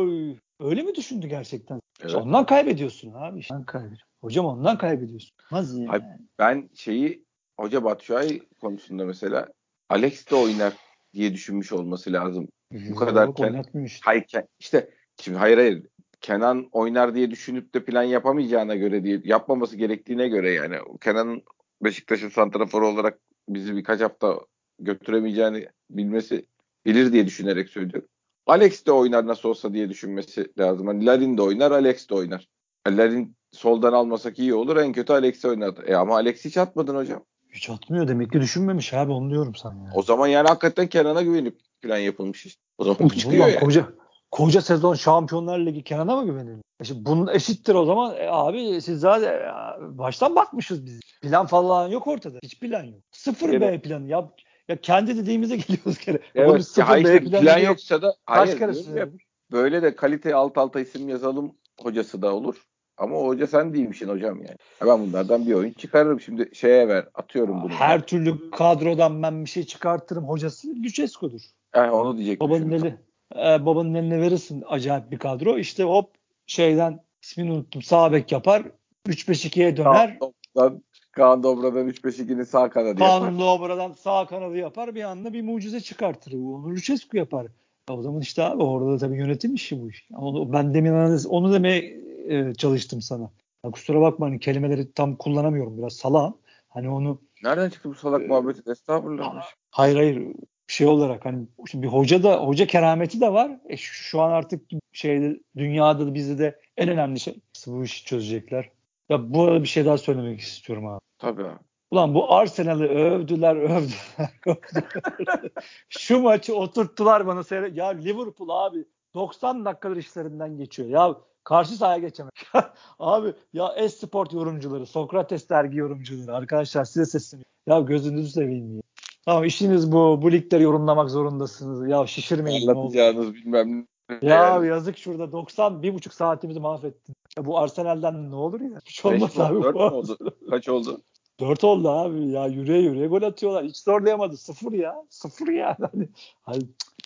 öyle mi düşündü gerçekten? Evet. Ondan kaybediyorsun abi. Ondan kaybediyorsun. Hocam ondan kaybediyorsun. Nasıl yani? Abi, ben şeyi Hoca Batshuayi konusunda mesela Alex de oynar diye düşünmüş olması lazım. Bu kadar Ken, işte. hayır, işte şimdi hayır hayır Kenan oynar diye düşünüp de plan yapamayacağına göre diye yapmaması gerektiğine göre yani Kenan'ın Beşiktaş'ın santraforu olarak bizi birkaç hafta götüremeyeceğini bilmesi bilir diye düşünerek söylüyorum. Alex de oynar nasıl olsa diye düşünmesi lazım. Hani Larin de oynar, Alex de oynar. Larin soldan almasak iyi olur. En kötü Alex oynadı. E ama Alex hiç atmadın hocam. Hiç atmıyor demek ki düşünmemiş abi onu diyorum sana. Yani. O zaman yani hakikaten Kenan'a güvenip plan yapılmış işte. O zaman bu çıkıyor yani. Koca, koca sezon Şampiyonlar Ligi Kenan'a mı güvenilir? E şimdi bunun eşittir o zaman. E abi siz zaten e, baştan bakmışız biz. Plan falan yok ortada. Hiç plan yok. Sıfır evet. B planı. Ya, ya kendi dediğimize geliyoruz kere. Evet. ya hayır, B planı plan yoksa da hayır, kere böyle de kalite alt alta isim yazalım hocası da olur. Ama o hoca sen değilmişsin hocam yani. Ben bunlardan bir oyun çıkarırım. Şimdi şeye ver atıyorum bunu. Her türlü kadrodan ben bir şey çıkartırım. Hocası Lucescu'dur. Yani onu diyecektim. Babanın eli, e, babanın eline verirsin acayip bir kadro. İşte hop şeyden ismini unuttum. Sağ bek yapar. 3-5-2'ye döner. Kaan, Kaan Dobra'dan 3-5-2'nin sağ kanadı Kaan yapar. Kaan Dobra'dan sağ kanadı yapar. Bir anda bir mucize çıkartır. Onu Lucescu yapar. O zaman işte abi orada da tabii yönetim işi bu iş. Onu, ben demin analiz, onu demeye e, çalıştım sana. Ya kusura bakma hani kelimeleri tam kullanamıyorum biraz salağım. Hani onu Nereden çıktı bu salak e, muhabbeti? Estağfurullah. Hayır hayır şey olarak hani şimdi bir hoca da hoca kerameti de var. E şu, şu an artık şeyde dünyada da bizde de en önemli şey bu işi çözecekler. Ya bu arada bir şey daha söylemek istiyorum abi. Tabii abi. Ulan bu Arsenal'ı övdüler, övdüler, övdüler. Şu maçı oturttular bana seyret. Ya Liverpool abi 90 dakikadır işlerinden geçiyor. Ya karşı sahaya geçemez. Abi ya Esport yorumcuları, Sokrates dergi yorumcuları arkadaşlar size sesleniyorum. Ya gözünüzü seveyim ya. Tamam işiniz bu. Bu ligleri yorumlamak zorundasınız. Ya şişirmeyin. Anlatacağınız bilmem Ya yazık şurada 90 bir buçuk saatimizi mahvettin. Ya bu Arsenal'den ne olur ya? Hiç olmaz abi. oldu, dört bu. mü oldu? Kaç oldu? 4 oldu abi ya yürüye yürüye gol atıyorlar. Hiç zorlayamadı. Sıfır ya. Sıfır ya. Hani, hani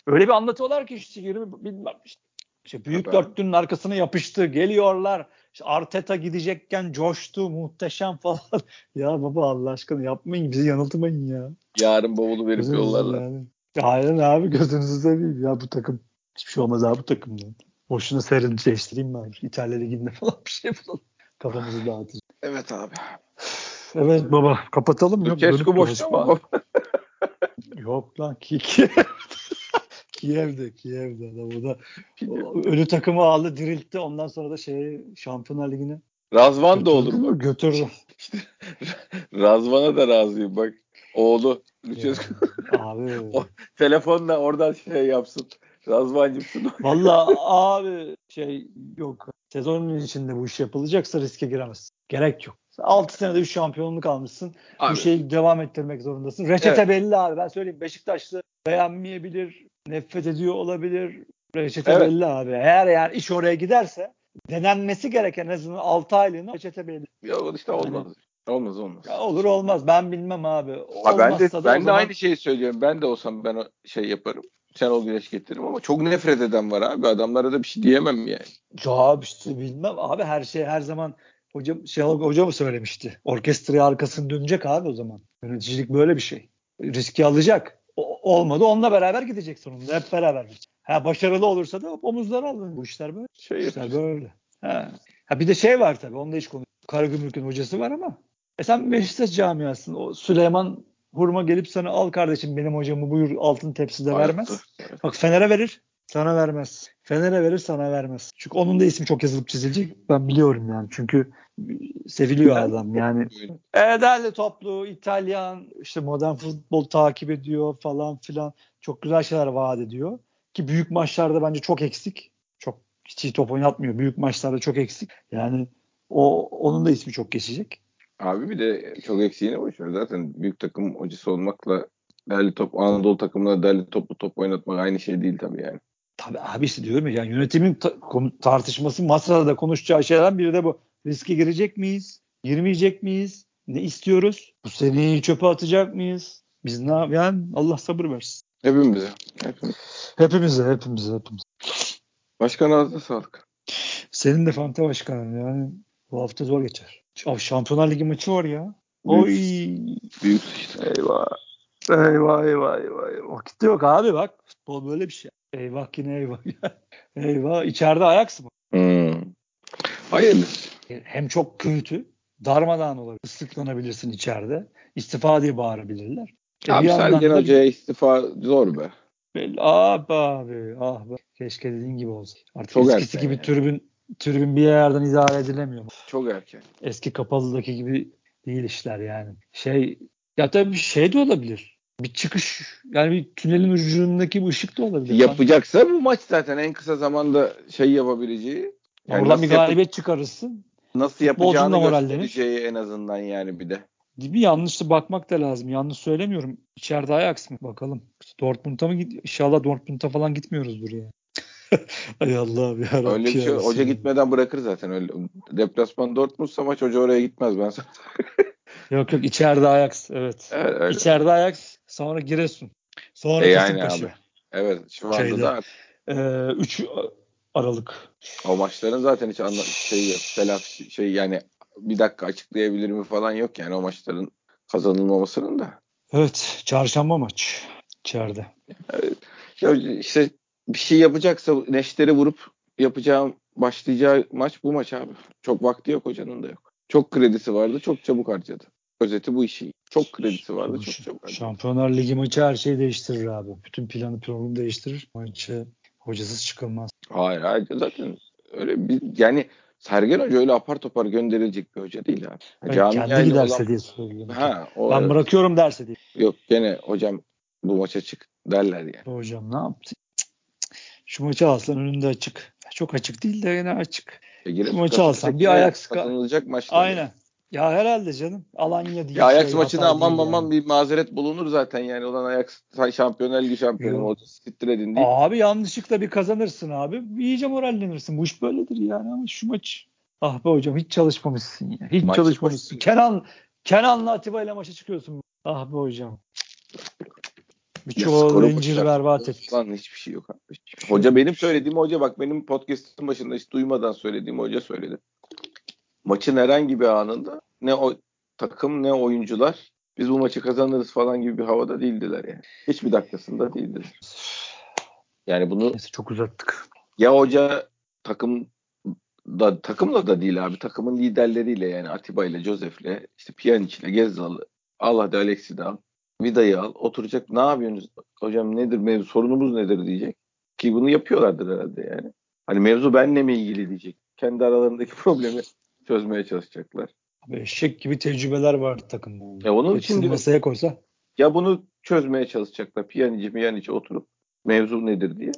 öyle bir anlatıyorlar ki işte 20 bilmem işte. İşte büyük Tabii abi. dörtlünün arkasına yapıştı. Geliyorlar. İşte Arteta gidecekken coştu. Muhteşem falan. ya baba Allah aşkına yapmayın. Bizi yanıltmayın ya. Yarın bavulu verip Gözünüzü yollarlar. yani. Ya Aynen abi gözünüzü seveyim ya bu takım. Hiçbir şey olmaz abi bu takımdan. Boşuna serini değiştireyim mi abi? İtalya Ligi'nde falan bir şey bulalım. Kafamızı dağıtacağız. Evet abi. Evet baba kapatalım Dönüp boşta mı? Yok lan ki Kiev. Kiev'de, Kiev'de adam o da ölü takımı aldı, diriltti. Ondan sonra da şey Şampiyonlar Ligi'ne Razvan da olur götürdü bak. Götürdü. Razvan'a da razıyım bak. Oğlu. Lucescu Ya, abi. O- telefonla oradan şey yapsın. Razvancımsın. Valla abi şey yok. Sezonun içinde bu iş yapılacaksa riske giremez. Gerek yok. 6 senede 3 şampiyonluk almışsın. Abi, Bu şeyi devam ettirmek zorundasın. Reçete Evet. belli abi. Ben söyleyeyim Beşiktaşlı beğenmeyebilir, nefret ediyor olabilir. Reçete Evet. belli abi. Eğer yani iş oraya giderse denenmesi gereken en azından 6 aylığına reçete belli. ya işte olmaz. Olmaz olmaz. Ya olur olmaz ben bilmem abi. Ha, ben de ben de zaman- aynı şeyi söylüyorum. Ben de olsam ben şey yaparım. Şenol Güneş getiririm ama çok nefret eden var abi. Adamlara da bir şey diyemem yani. Ya işte bilmem abi her şey her zaman hocam şey hoca mı söylemişti? Orkestraya arkasını dönecek abi o zaman. Yöneticilik böyle bir şey. Riski alacak. O- olmadı onunla beraber gidecek sonunda. Hep beraber gidecek. Ha başarılı olursa da omuzları alın. Bu işler böyle. Şey Bu işler böyle. Ha. ha bir de şey var tabii. Onu da hiç konu. Karagümrük'ün hocası var ama. E sen Beşiktaş camiasın. O Süleyman Hurma gelip sana al kardeşim benim hocamı buyur altın tepside vermez. Evet. Bak Fener'e verir, sana vermez. Fener'e verir, sana vermez. Çünkü onun da ismi çok yazılıp çizilecek. Ben biliyorum yani. Çünkü seviliyor adam yani. E, derli toplu, İtalyan, işte modern futbol takip ediyor falan filan. Çok güzel şeyler vaat ediyor. Ki büyük maçlarda bence çok eksik. Çok hiç iyi top oynatmıyor. Büyük maçlarda çok eksik. Yani o onun da ismi çok geçecek. Abi bir de çok eksiğini boş ver. Zaten büyük takım hocası olmakla derli top Anadolu takımına derli toplu top oynatmak aynı şey değil tabii yani. Tabii abi işte diyorum ya yani yönetimin ta- tartışması masada da konuşacağı şeylerden biri de bu. Riske girecek miyiz? Girmeyecek miyiz? Ne istiyoruz? Bu seneyi çöpe atacak mıyız? Biz ne yap- yani Allah sabır versin. Hepimize. Hepimize. Hepimize, hepimize, hepimize. Başkan ağzına sağlık. Senin de Fante Başkanım yani bu hafta zor geçer. Abi Şampiyonlar Ligi maçı var ya. Oy. Büyük sıçtı. Eyvah. Eyvah eyvah eyvah. Vakit yok abi bak. Futbol böyle bir şey. Eyvah yine eyvah. eyvah. İçeride Ajax mı? Hmm. Hayırlısı. hem çok kötü darmadağın olabilir. Islıklanabilirsin içeride. İstifa diye bağırabilirler. E Abi bir yandan Sergen Hoca'ya istifa zor be. Belli- Ah be abi. Ah be. Keşke dediğin gibi olsa. Artık Çok eskisi gibi yani. tribün tribün bir yerden idare edilemiyor. Çok erken. Eski kapalıdaki gibi değil işler yani. Şey ya tabii şey de olabilir. Bir çıkış yani bir tünelin ucundaki bir ışık da olabilir. Yapacaksa bu maç zaten en kısa zamanda şey yapabileceği. Yani Oradan bir yap- galibiyet çıkarırsın. nasıl yapacağını göstereceği en azından yani bir de. Mi? Yanlışlı bakmak da lazım. Yanlış söylemiyorum. İçeride Ajax mı? Bakalım. Dortmund'a mı git? İnşallah Dortmund'a falan gitmiyoruzdur ya. Ay Allah'ım ya Rabbi Öyle bir şey. Hoca gitmeden bırakır zaten öyle. Deplasman Dortmund'sa maç hoca oraya gitmez ben sana. Yok yok içeride Ajax. Evet. Evet, öyle. İçeride Ajax. Sonra Giresun. Sonra E yani Kasımpaşa. abi. Evet şu anda Şeyde. da 3 Aralık. o maçların zaten hiç anla şey yok. Şey yani bir dakika açıklayabilir mi falan yok yani o maçların kazanılmamasının da. Evet. Çarşamba maç. İçeride. Ya işte bir şey yapacaksa neşteri vurup yapacağım başlayacağı maç bu maç abi. Çok vakti yok hocanın da yok. Çok kredisi vardı çok çabuk harcadı. Özeti bu işi. Çok kredisi vardı çok çabuk harcadı. Şampiyonlar Ligi maçı her şeyi değiştirir abi. Bütün planı programı değiştirir. Maçı hocasız çıkılmaz. Hayır hayır zaten öyle bir yani Sergen Hoca öyle apar topar gönderilecek bir hoca değil abi. Ben Camiayla kendi giderse olan- diye söylüyorum. Ha, o ben bırakıyorum derse diye. yok gene hocam bu maça çık derler yani. Hocam ne yaptı? Şu maçı alsan önünde açık. Çok açık değil de yine açık. E, maçı alsan bir Ajax kazanılacak maçlar. Aynen. Ya herhalde canım. Alanya değil. Ya Ajax şey, maçına aman yani. bir mazeret bulunur zaten yani. Olan Ajax Şampiyonlar Ligi şampiyonu olacak. Siktir edin. Abi yanlışlıkla bir kazanırsın abi. İyice morallenirsin. Bu iş böyledir yani ama şu maç. Ah be hocam hiç çalışmamışsın ya. Hiç Maç çalışmamışsın. Kenan Kenan'la Atiba ile maça çıkıyorsun. Ah be hocam. Bir Ya çuval skoru incir berbat etti. Lan hiçbir şey yok abi. Hiçbir şey. Hoca benim söylediğim hoca bak benim podcast'ın başında hiç duymadan söylediğim hoca söyledi. Maçın herhangi bir anında ne o takım ne oyuncular biz bu maçı kazanırız falan gibi bir havada değildiler yani. Hiçbir dakikasında değildiler. Yani bunu Neyse çok uzattık. ya hoca takım da takımla da değil abi takımın liderleriyle yani Atiba ile Josef'le işte Pjanic ile Gezzal'ı al hadi Alex'i de al Vida'yı al oturacak ne yapıyorsunuz hocam nedir mevzu sorunumuz nedir diyecek ki bunu yapıyorlardır herhalde yani hani mevzu benle mi ilgili diyecek kendi aralarındaki problemi çözmeye çalışacaklar Abi eşek gibi tecrübeler var takımda. Ya onun Hepsini için de- masaya koysa. ya bunu çözmeye çalışacaklar Pjanic Pjanic oturup mevzu nedir diye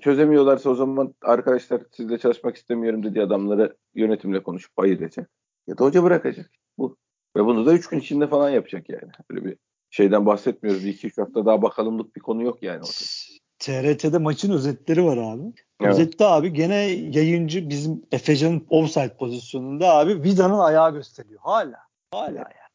çözemiyorlarsa o zaman arkadaşlar sizle çalışmak istemiyorum dediği adamları yönetimle konuşup hayır diyecek. Ya da hoca bırakacak. Bu. Ve bunu da 3 gün içinde falan yapacak yani. Böyle bir şeyden bahsetmiyoruz. 2-3 hafta daha bakalımlık bir konu yok yani ortada. TRT'de maçın özetleri var abi. Evet. Özette abi gene yayıncı bizim Efecan'ın offside pozisyonunda abi Vida'nın ayağı gösteriyor. Hala. Hala ya.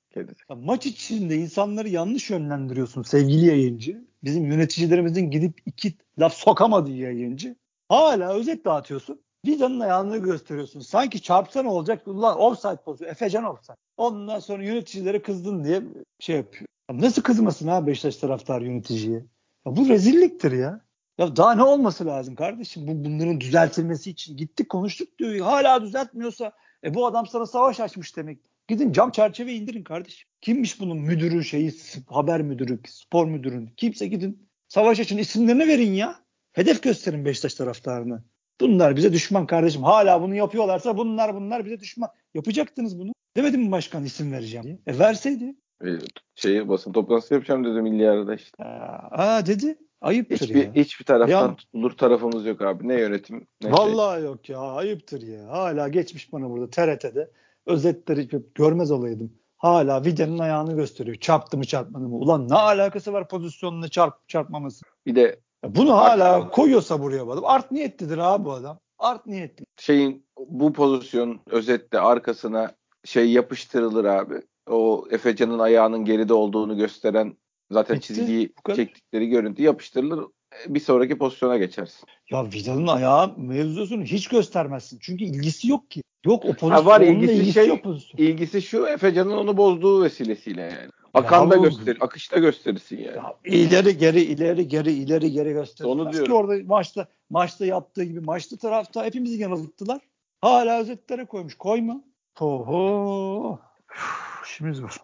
Maç içinde insanları yanlış yönlendiriyorsun sevgili yayıncı. Bizim yöneticilerimizin gidip iki laf sokamadığı yayıncı. Hala özet dağıtıyorsun. Vida'nın ayağını gösteriyorsun. Sanki çarpsa ne olacak? Ulan offside pozisyonu. Efecan offside. Ondan sonra yöneticilere kızdın diye şey yapıyor. Nasıl kızmasın ha Beşiktaş taraftarı yöneticiye? Ya bu rezilliktir ya. Ya daha ne olması lazım kardeşim? Bu bunların düzeltilmesi için gittik konuştuk diyor. Hala düzeltmiyorsa e bu adam sana savaş açmış demek. Gidin cam çerçeve indirin kardeşim. Kimmiş bunun müdürü şeyi haber müdürü, spor müdürü. Kimse gidin savaş açın isimlerini verin ya. Hedef gösterin Beşiktaş taraftarına. Bunlar bize düşman kardeşim. Hala bunu yapıyorlarsa bunlar bunlar bize düşman. Yapacaktınız bunu. Demedim mi başkan isim vereceğim diye. E verseydi. Ee, Şeyi basın toplantısı yapacağım dedi milli arada işte. Aa dedi. Ayıptır Hiçbir, ya. hiçbir taraftan Ya- tutulur tarafımız yok abi. Ne yönetim ne şey. Vallahi yok ya. Ayıptır ya. Hala geçmiş bana burada TRT'de. Özetleri görmez olaydım. Hala Vida'nın ayağını gösteriyor. Çarptı mı çarpmadı mı? Ulan ne alakası var pozisyonuna çarp çarpmaması? Bir de Ya bunu hala koyuyorsa buraya bu adam. Art niyetlidir abi bu adam. Art niyetli. şeyin bu pozisyon özette arkasına şey yapıştırılır abi. O Efecan'ın ayağının geride olduğunu gösteren zaten Bitti. çizgiyi çektikleri görüntü yapıştırılır. Bir sonraki pozisyona geçersin. Ya Vida'nın ayağı mevzusunu hiç göstermezsin. Çünkü ilgisi yok ki. Yok o pozisyon. Ha var, ilgisi ilgisi şey- yok pozisyon. İlgisi şu Efecan'ın onu bozduğu vesilesiyle yani. Akan da bu- göster, akışta gösterirsin yani. Ya ileri geri ileri geri ileri geri göstermez Onu ki diyorum. orada maçta maçta yaptığı gibi maçta tarafta hepimizi yanılttılar. Hala özetlere koymuş. Koyma. Oho. İşimiz var.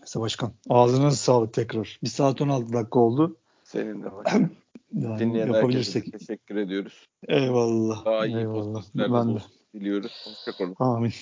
Neyse başkan. Ağzına sağlık tekrar. Bir saat 16 dakika oldu. Senin de var. Yani Dinleyen yapabilirsek. teşekkür ediyoruz. Eyvallah. Daha iyi Eyvallah. Ben de. diliyoruz. Hoşçakalın. Amin.